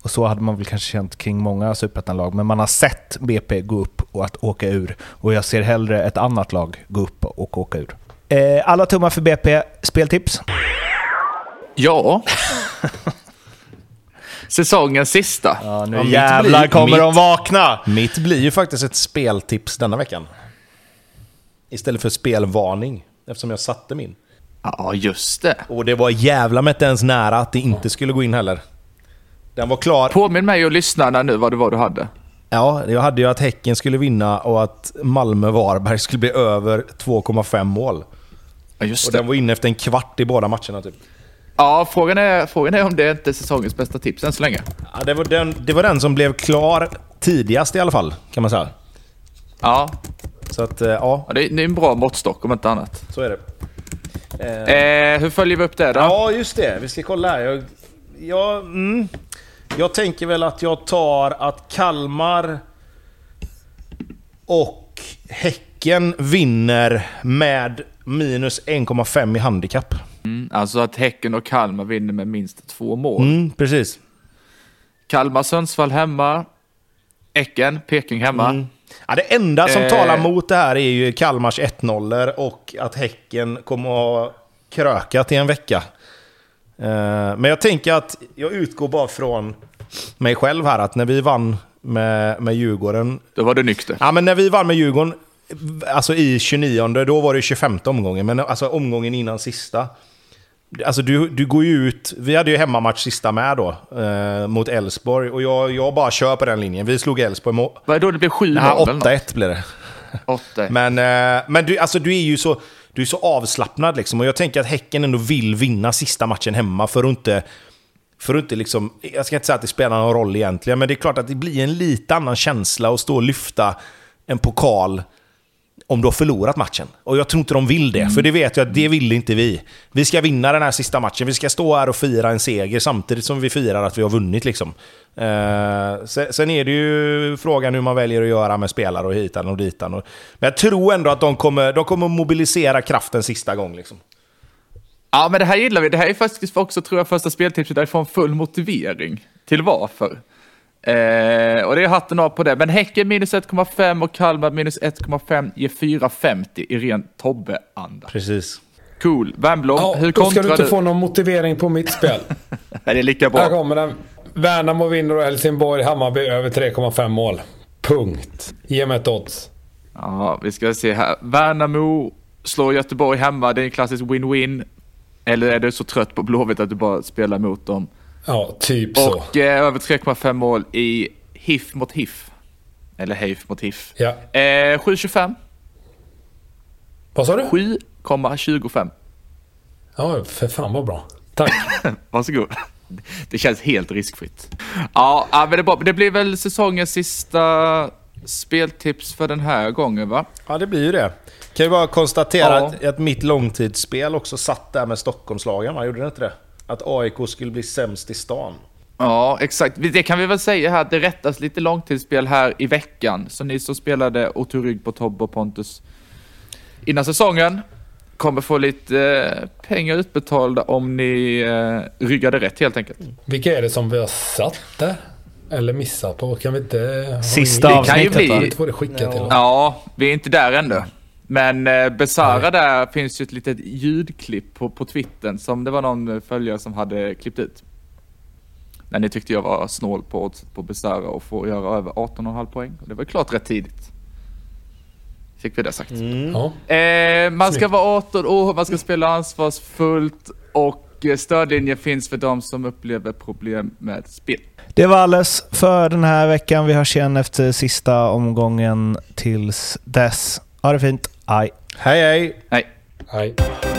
Och så hade man väl kanske känt kring många superettan-lag, men man har sett BP gå upp och att åka ur. Och jag ser hellre ett annat lag gå upp och åka ur. Eh, alla tummar för BP. Speltips?
Ja. Säsongens sista.
Ja, nu
Ja,
jävlar
blir-
kommer
mitt-
de vakna!
Mitt blir ju faktiskt ett speltips denna veckan. Istället för spelvarning, eftersom jag satte min.
Ja, just det.
Och det var jävla med inte ens nära att det inte skulle gå in heller. Den var klar.
Påminn mig och lyssnarna nu vad det var du hade.
Ja, jag hade ju att Häcken skulle vinna och att Malmö-Varberg skulle bli över 2,5 mål.
Ja, just
Och
det.
den var inne efter en kvart i båda matcherna typ.
Ja, frågan är, frågan är om det inte är säsongens bästa tips än så länge.
Ja, det, var den, det var den som blev klar tidigast i alla fall, kan man säga.
Ja,
Så att, eh, ja,
ja det, är, det är en bra måttstock om inte annat.
så är det.
Eh, hur följer vi upp det då?
Ja, just det. Vi ska kolla här. Jag, jag, mm, jag tänker väl att jag tar att Kalmar och Häcken vinner med minus 1,5 i handikapp.
Mm, alltså att Häcken och Kalmar vinner med minst två mål.
Mm, precis.
Kalmar, Sundsvall hemma. Häcken, Peking hemma.
Mm. Ja, det enda som
Eh.
talar mot det här är ju Kalmars 1-0 och att Häcken kommer att krökat i en vecka. Eh, Men jag tänker att jag utgår bara från mig själv här, att när vi vann med, med Djurgården...
Då var det nykter.
Ja, men när vi vann med Djurgården, alltså i 29 då var det 25 omgången, men alltså omgången innan sista. Alltså du, du går ju ut, vi hade ju hemmamatch sista med då, eh, mot Elfsborg, och jag, jag bara kör på den linjen. Vi slog Elfsborg mot...
Vad är då det blev 7
Nej,
0 eller något?
8-1 blev det.
8
Men, eh, men du, alltså, du är ju så, du är så avslappnad liksom. Och jag tänker att Häcken ändå vill vinna sista matchen hemma för att inte... För att inte liksom, jag ska inte säga att det spelar någon roll egentligen, men det är klart att det blir en lite annan känsla att stå och lyfta en pokal om du har förlorat matchen. Och jag tror inte de vill det, för det vet jag att det vill inte vi. Vi ska vinna den här sista matchen. Vi ska stå här och fira en seger samtidigt som vi firar att vi har vunnit. Liksom. Eh, sen, sen är det ju frågan hur man väljer att göra med spelare och hitan och ditan. Och, men jag tror ändå att de kommer, de kommer mobilisera kraften sista gång. Liksom.
Ja, men det här gillar vi. Det här är faktiskt också, tror jag, första speltipset där vi får en full motivering till varför. Eh, och det är hatten av på det. Men Häcken minus 1,5 och Kalmar minus 1,5 ger 4,50 i ren Tobbe-anda.
Precis.
Cool. Wernbloom,
Ja,
hur
då ska
kontrar
du inte få någon motivering på mitt spel.
Nej, det är lika
Här
bra.
kommer den. Värnamo vinner och Helsingborg, Hammarby över 3,5 mål. Punkt. Ge mig ett odds.
Ja, vi ska se här. Värnamo slår Göteborg hemma. Det är en klassisk win-win. Eller är du så trött på Blåvitt att du bara spelar mot dem?
Ja, typ så.
Och eh, över 3,5 mål i HIF mot HIF. Eller HIF mot HIF.
Ja.
Eh, 7,25.
Vad sa du?
7,25.
Ja, för fan vad bra. Tack.
Varsågod. Det känns helt riskfritt. Ja, ja, men det, är bra. det blir väl säsongens sista speltips för den här gången va?
Ja, det blir ju det. Kan ju bara konstatera
Ja.
att, att mitt långtidsspel också satt där med Stockholmslagen, va? Gjorde det inte det? Att AIK skulle bli sämst i stan.
Ja, exakt. Det kan vi väl säga här, att det rättas lite långtidsspel här i veckan. Så ni som spelade och tog rygg på Tobbe och Pontus innan säsongen kommer få lite eh, pengar utbetalda om ni eh, ryggade rätt helt enkelt.
Vilka är det som vi har satt där? Eller missat på? Kan vi inte...
Sista
Det kan ju
avsnittet
bli-?
Inte det skickat till oss.
Ja, vi är inte där ännu. Men eh, Besara där finns ju ett litet ljudklipp på, på Twittern som det var någon följare som hade klippt ut. När ni tyckte jag var snål på oddset på Besara och få göra över 18,5 poäng. Och det var klart rätt tidigt. Fick vi det sagt.
Ja.
Eh, man ska vara 18 år, man ska spela ansvarsfullt och eh, stödlinjen finns för de som upplever problem med spel.
Det var alles för den här veckan. Vi hörs igen efter sista omgången. Tills dess. Ha det fint. Aj.
Hej hej!
Nej.
Nej.